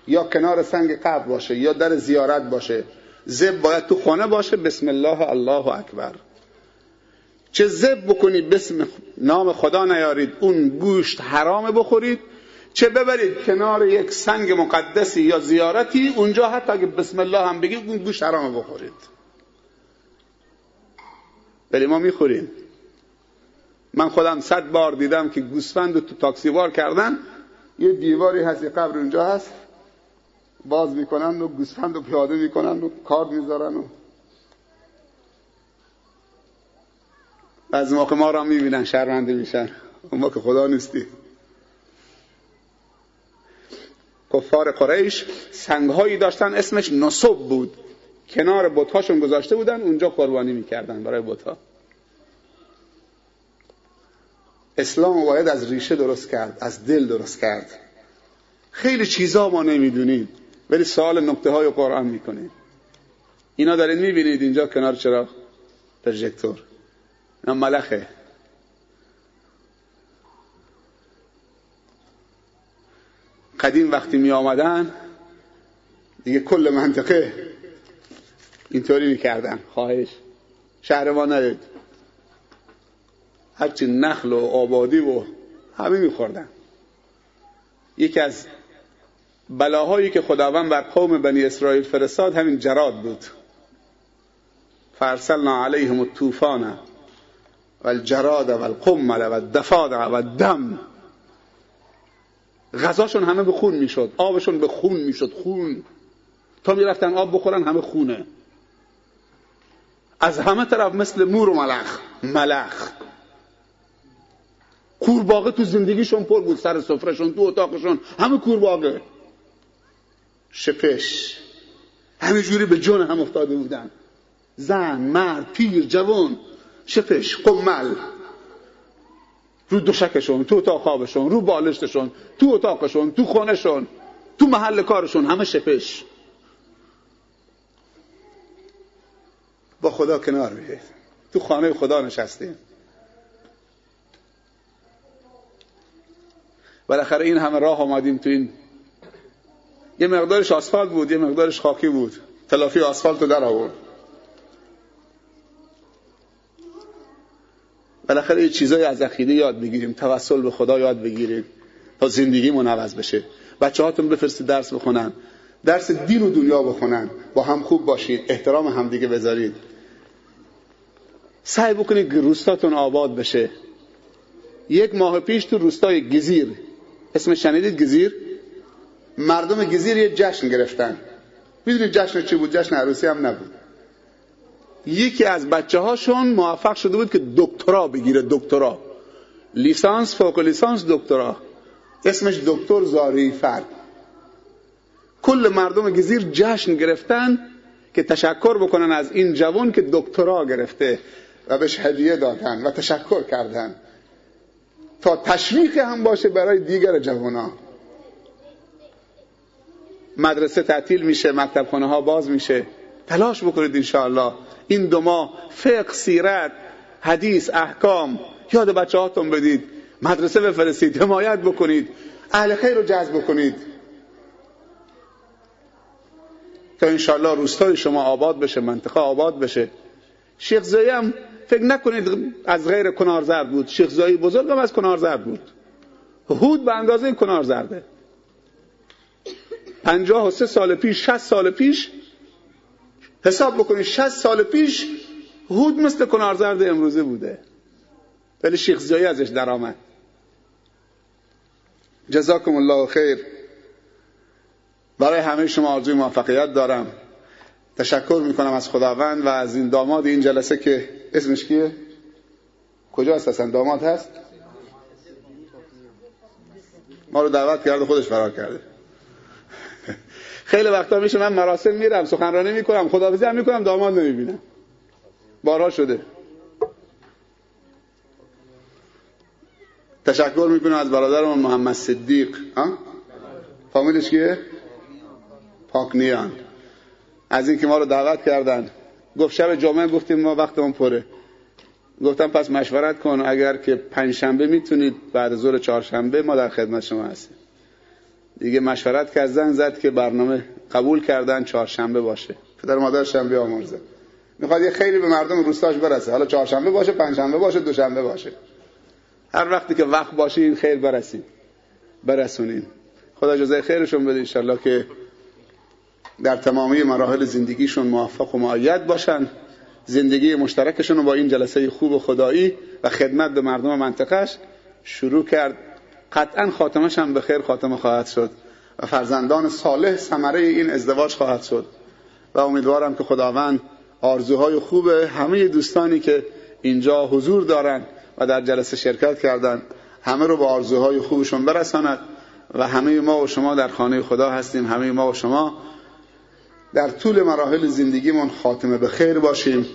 یا کنار سنگ قبر باشه یا در زیارت باشه. زب باید تو خانه باشه بسم الله الله اکبر. چه زب بکنید بسم نام خدا نیارید اون گوشت حرام بخورید. چه ببرید کنار یک سنگ مقدسی یا زیارتی اونجا حتی اگه بسم الله هم بگید اون گوشت حرام بخورید. ولی ما می‌خوریم. من خودم صد بار دیدم که گوسفند تو تاکسی بار کردن. یه دیواری هست یه قبر اونجا هست. باز می‌کنن و گوسفند رو پیاده می‌کنن و کارد می‌ذارن و از موقع ما را می‌بینن شرمنده میشن. اون که خدا نیستی. کفار قریش سنگهایی داشتن اسمش نصب بود. کنار بتهاشون گذاشته بودن اونجا قربانی می‌کردن برای بتها. اسلام باید از ریشه درست کرد از دل درست کرد. خیلی چیزا ما نمی‌دونیم. ولی سوال نکته های قرآن می‌کنیم اینا دارین می‌بینید اینجا کنار چرا پرژکتور اینا ملخه. قدیم وقتی می آمدن دیگه کل منطقه اینطوری می‌کردن. خواهش. شهر ما نرید هرچی نخل و آبادی و همه میخوردن. یکی از بلاهایی که خداوند بر قوم بنی اسرائیل فرستاد همین جراد بود. فرسلنا علیهم الطوفان و الجراد و القمل و الدفادع و الدم غذاشون همه به خون می‌شد آبشون به خون می‌شد خون. تا می‌رفتن آب بخورن همه خونه. از همه طرف مثل مور و ملخ ملخ. کورباغه تو زندگیشون پر بود سر سفرهشون تو اتاقشون همه کورباغه. شپش. همه جوری به جون هم افتاده بودن. زن مرد پیر جوان. شپش قمل. رو دوشکشون تو اتاق خوابشون رو بالشتشون تو اتاقشون تو خونشون تو محل کارشون همه شپش. با خدا کنار بیایید تو خانه خدا نشستیم بالاخره این همه راه آمدیم تو این یه مقدارش آسفالت بود یه مقدارش خاکی بود. تلافی آسفالت رو در آورد. بالاخره یه چیزایی از عقیده یاد بگیریم. توسل به خدا یاد بگیریم تا زندگی عوض بشه. بچه هاتون بفرستید درس بخونن. درس دین و دنیا بخونن. با هم خوب باشید احترام همدیگه بذارید. سعی بکنید روستاتون آباد بشه. یک ماه پیش تو روستای گزیر. اسم شنیدید؟ گزیر؟ مردم گزیر یه جشن گرفتن. می‌دونید جشن چی بود؟ جشن عروسی هم نبود. یکی از بچه هاشون موفق شده بود که دکترا بگیره دکترا. لیسانس فوق لیسانس دکترا. اسمش دکتر زاری فرد کل مردم گزیر جشن گرفتن که تشکر بکنن از این جوان که دکترا گرفته و بهش هدیه دادن و تشکر کردن. تا تشویق هم باشه برای دیگر جوان مدرسه تعطیل میشه مکتب خانه ها باز میشه. تلاش بکنید انشاءالله. این دو ماه فقه سیرت حدیث احکام یاد بچه هاتون بدید. مدرسه بفرستید حمایت بکنید. اهل خیر رو جذب بکنید. تا انشاءالله روستای شما آباد بشه منطقه آباد بشه. شیخ زایی هم فکر نکنید از غیر کنارزرد بود. شیخ زایی بزرگ هم از کنارزرد بود. هود به اندازه کنارزرده. پنجاه و سه سال پیش شست سال پیش حساب بکنید شست سال پیش هود مثل کنارزرد امروزه بوده. ولی شیخ زایی ازش درآمد. جزاکم الله خیر. برای همه شما آرزوی موفقیت دارم. تشکر می‌کنم از خداوند و از این داماد این جلسه که اسمش کیه؟ کجا هست اصلا؟ داماد هست؟ ما رو دعوت کرده خودش فرار کرده. خیلی وقتا میشه من مراسم میرم سخنرانی می‌کنم خداحافظی هم می‌کنم داماد نمی‌بینم. بارها شده. تشکر می‌کنم از برادرم محمد صدیق. فامیلش کیه؟ پاکنیان از اینکه ما رو دعوت کردن. گفت شب جمعه گفتیم ما وقتمون پره. گفتم پس مشورت کن اگر که پنج شنبه می‌تونید بعد ظهر چهارشنبه ما در خدمت شما هستیم. دیگه مشورت کردن زد که برنامه قبول کردن چهارشنبه باشه. پدر مادر شنبه آمرزه. می‌خواد یه خیلی به مردم روستاش برسه. حالا چهارشنبه باشه پنجشنبه باشه دوشنبه باشه. هر وقتی که وقت باشه این خیر برسید برسونین. خدا اجازه خیرشون بده انشالله که در تمامی مراحل زندگیشون موفق و معید باشن. زندگی مشترکشون رو با این جلسه خوب خدایی و خدمت به مردم منطقهش شروع کرد. قطعا خاتمش هم به خیر خاتمه خواهد شد و فرزندان صالح ثمره این ازدواج خواهد شد. و امیدوارم که خداوند آرزوهای خوب همه دوستانی که اینجا حضور دارن و در جلسه شرکت کردند همه رو به آرزوهای خوبشون برساند و همه ما و شما در خانه خدا هستیم. همه ما و شما در طول مراحل زندگیمون خاتمه به خیر باشیم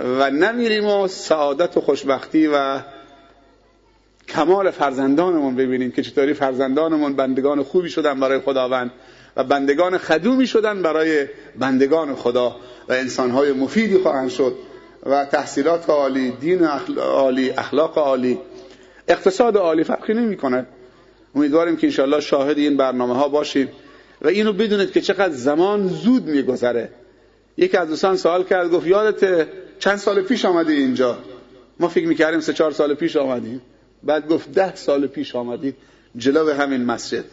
و نمیریم و سعادت و خوشبختی و کمال فرزندانمون ببینیم که چطوری فرزندانمون بندگان خوبی شدن برای خداوند و بندگان خدومی شدن برای بندگان خدا و انسانهای مفیدی خواهند شد و تحصیلات عالی دین عالی اخلاق عالی. اقتصاد عالی فرقی نمی کنه امیدواریم که انشاءالله شاهد این برنامه ها باشیم و اینو بدونید که چقدر زمان زود میگذره. یکی از دوستان سوال کرد گفت یادت چند سال پیش آمدی اینجا؟ ما فکر می‌کردیم سه چهار سال پیش آمدیم. بعد گفت ده سال پیش آمدید جلو همین مسجد.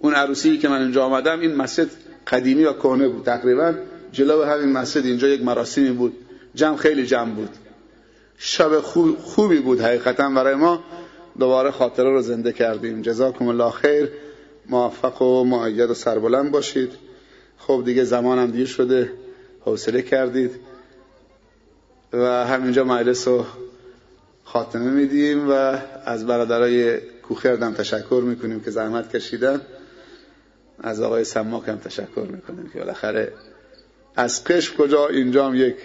اون عروسی که من اینجا آمدم این مسجد قدیمی و کهنه بود تقریبا. جلو همین مسجد اینجا یک مراسمی بود. جمع خیلی جمع بود. شب خوبی بود حقیقتا برای ما. دوباره خاطره رو زنده کردیم. جزاکم الله خیر. موفق و معید و سربلند باشید. خب دیگه زمانم دیر شده. حوصله کردید. و همینجا مجلس رو خاتمه میدیم و از برادرای کوخردم تشکر می‌کنیم که زحمت کشیدن. از آقای سماک هم تشکر می‌کنیم که بالاخره از قشم کجا اینجا هم یک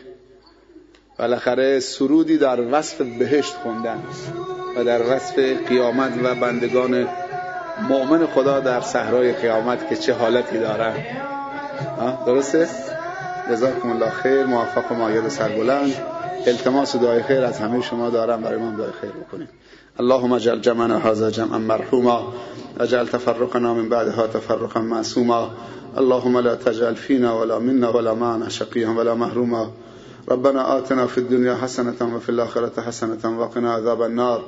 بالاخره سرودی در وصف بهشت خوندن و در وصف قیامت و بندگان مؤمن خدا در صحرای قیامت که چه حالتی دارن. درسته؟ جزاکم الله خیر موفق و ماید سربلند التماس دعای خیر از همه شما دارم برای من دعای خیر بکنیم اللهم اجعل جمعنا هذا جمعا مرحوما اجعل تفرقنا من بعدها تفرقا معصوما. اللهم لا تجعل فينا ولا منا ولا معنا شقيا ولا محروما. ربنا آتنا في الدنيا حسنة وفي الآخرة حسنة وقنا عذاب النار.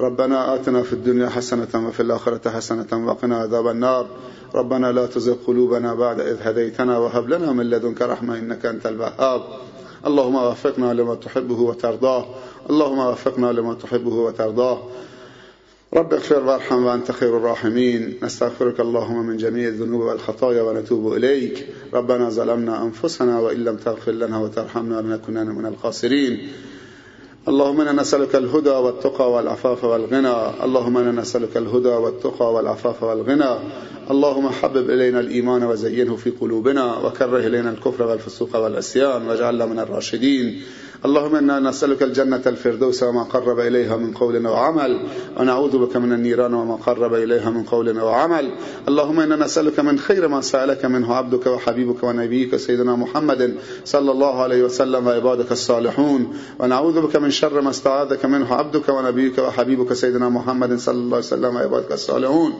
ربنا آتنا في الدنيا حسنة وفي الآخرة حسنة وقنا عذاب النار. ربنا لا تزغ قلوبنا بعد إذ هديتنا وهب لنا من لدنك رحمة إنك أنت الوهاب. اللهم وفقنا لما تحبه وترضاه. اللهم وفقنا لما تحبه وترضاه. رب اغفر وارحم وأنت خير الراحمين. نستغفرك اللهم من جميع الذنوب والخطايا ونتوب إليك. ربنا ظلمنا أنفسنا وإن لم تغفر لنا وترحمنا لنكونن من الخاسرين. اللهم إنا نسألك الهدى والتقى والعفاف والغنى. اللهم إنا نسألك الهدى والتقى والعفاف والغنى. اللهم حبب إلينا الإيمان وزينه في قلوبنا وكره إلينا الكفر والفسوق والعصيان واجعلنا من الراشدين. اللهم إنا نسألك الجنة الفردوس وما قرب إليها من قول وعمل ونعوذ بك من النيران وما قرب إليها من قول وعمل اللهم إنا نسألك من خير ما سألك منه عبدك وحبيبك ونبيك سيدنا محمد صلى الله عليه وسلم وعبادك الصالحون. ونعوذ بك من شر ما استعاذك منه عبدك ونبيك وحبيبك سيدنا محمد صلى الله عليه وسلم وعبادك الصالحون.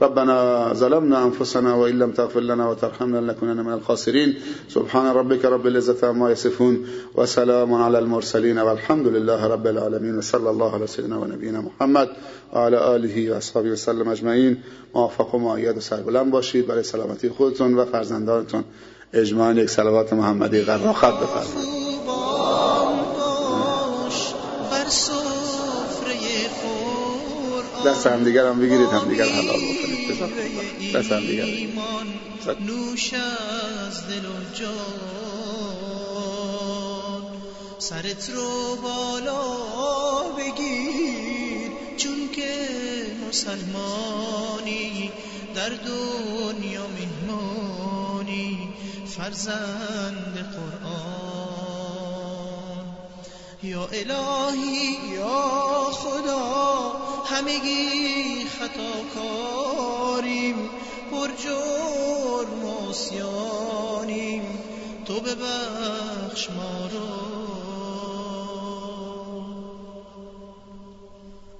ربنا ظلمنا أنفسنا وإن لم تغفر لنا وترحمنا لنكونن من الخاسرين. سبحان ربك رب العزة عما يصفون. وسلام على المرسلين والحمد لله رب العالمين وصلى الله على سيدنا ونبينا محمد وعلى آله و اصحابه وسلم اجمعین موفق و معید و سربلند باشید. برای سلامتی خودتون و فرزندانتون اجماعا یک صلوات محمدی قراخت بفرمایید. دست هم دیگر هم بگیرید هم دیگر حلال بکنید. دست هم دیگر نوش از دل و جان. سرت رو بالا بگیر چون که مسلمانی در دنیا مهمانی فرزند قرآن. یا الهی یا خدا همگی خطاکاریم پر جرم آسیانیم تو ببخش ما رو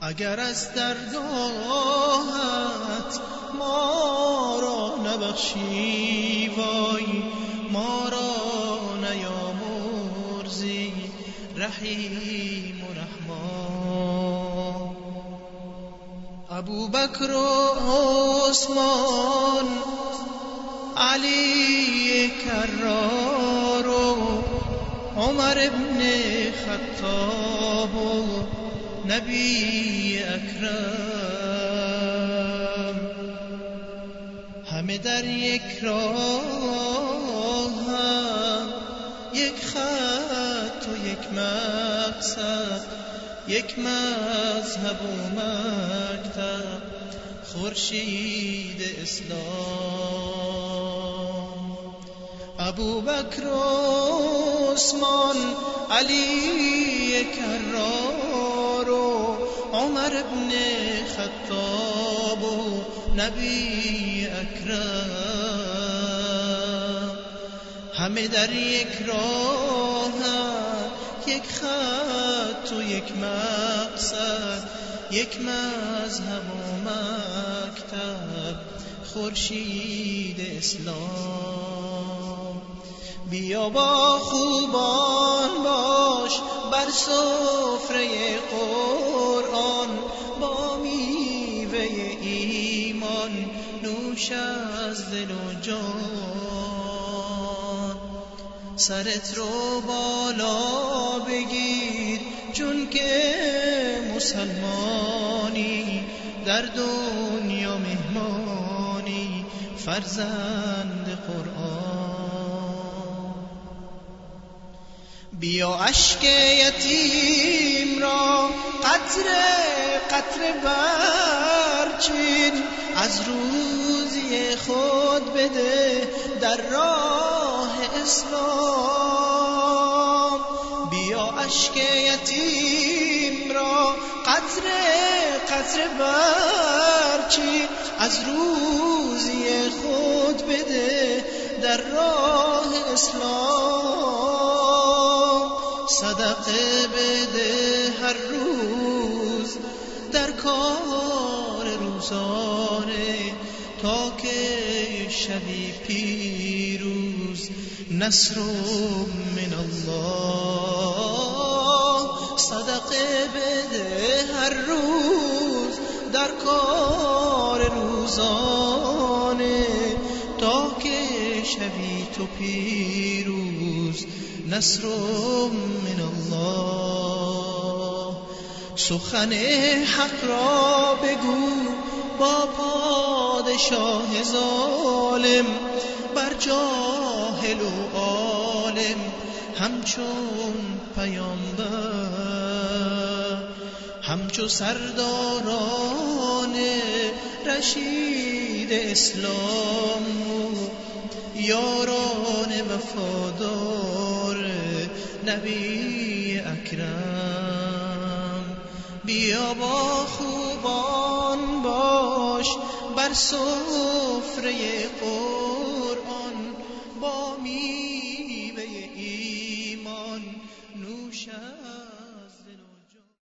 اگر از درگاهت ما را نبخشی وای ما را نیامرزی رحیم و رحمان. ابو بکر و عثمان علی کرار و عمر ابن خطاب و نبی اکرم. همه در یک راه یک خط و یک مقصد. یک مذهب و مکتب. خورشید اسلام. ابو بکر عثمان علی کرار و عمر ابن خطاب و نبی اکرم. همه در یک راه یک خط و یک مقصد یک مذهب و مکتب خورشید اسلام. بیا با خوبان باش بر سفره قرآن با میوه ایمان نوش از دل و جان. سرت رو بالا بگیر چون که مسلمانی در دنیا مهمانی فرزند قرآن. بیا اشک یتیم را قطر قطر برچین از روزی خود بده در راه اسلام. بیا اشک یتیم را قطر قطر برچی از روزی خود بده در راه اسلام. صدقه بده هر روز در کار روزانه تا که شبی پیروز نصر من الله. صدقه بده هر روز در کار روزانه تا که شبی تو پیروز نصر من الله. سخن حق را بگو با پادشاه ظالم بر جاهل و عالم همچون پیامبر همچو سرداران رشید اسلام یاران وفادار نبی اکرم. بیا با خوبان باش بر سفره قرآن با می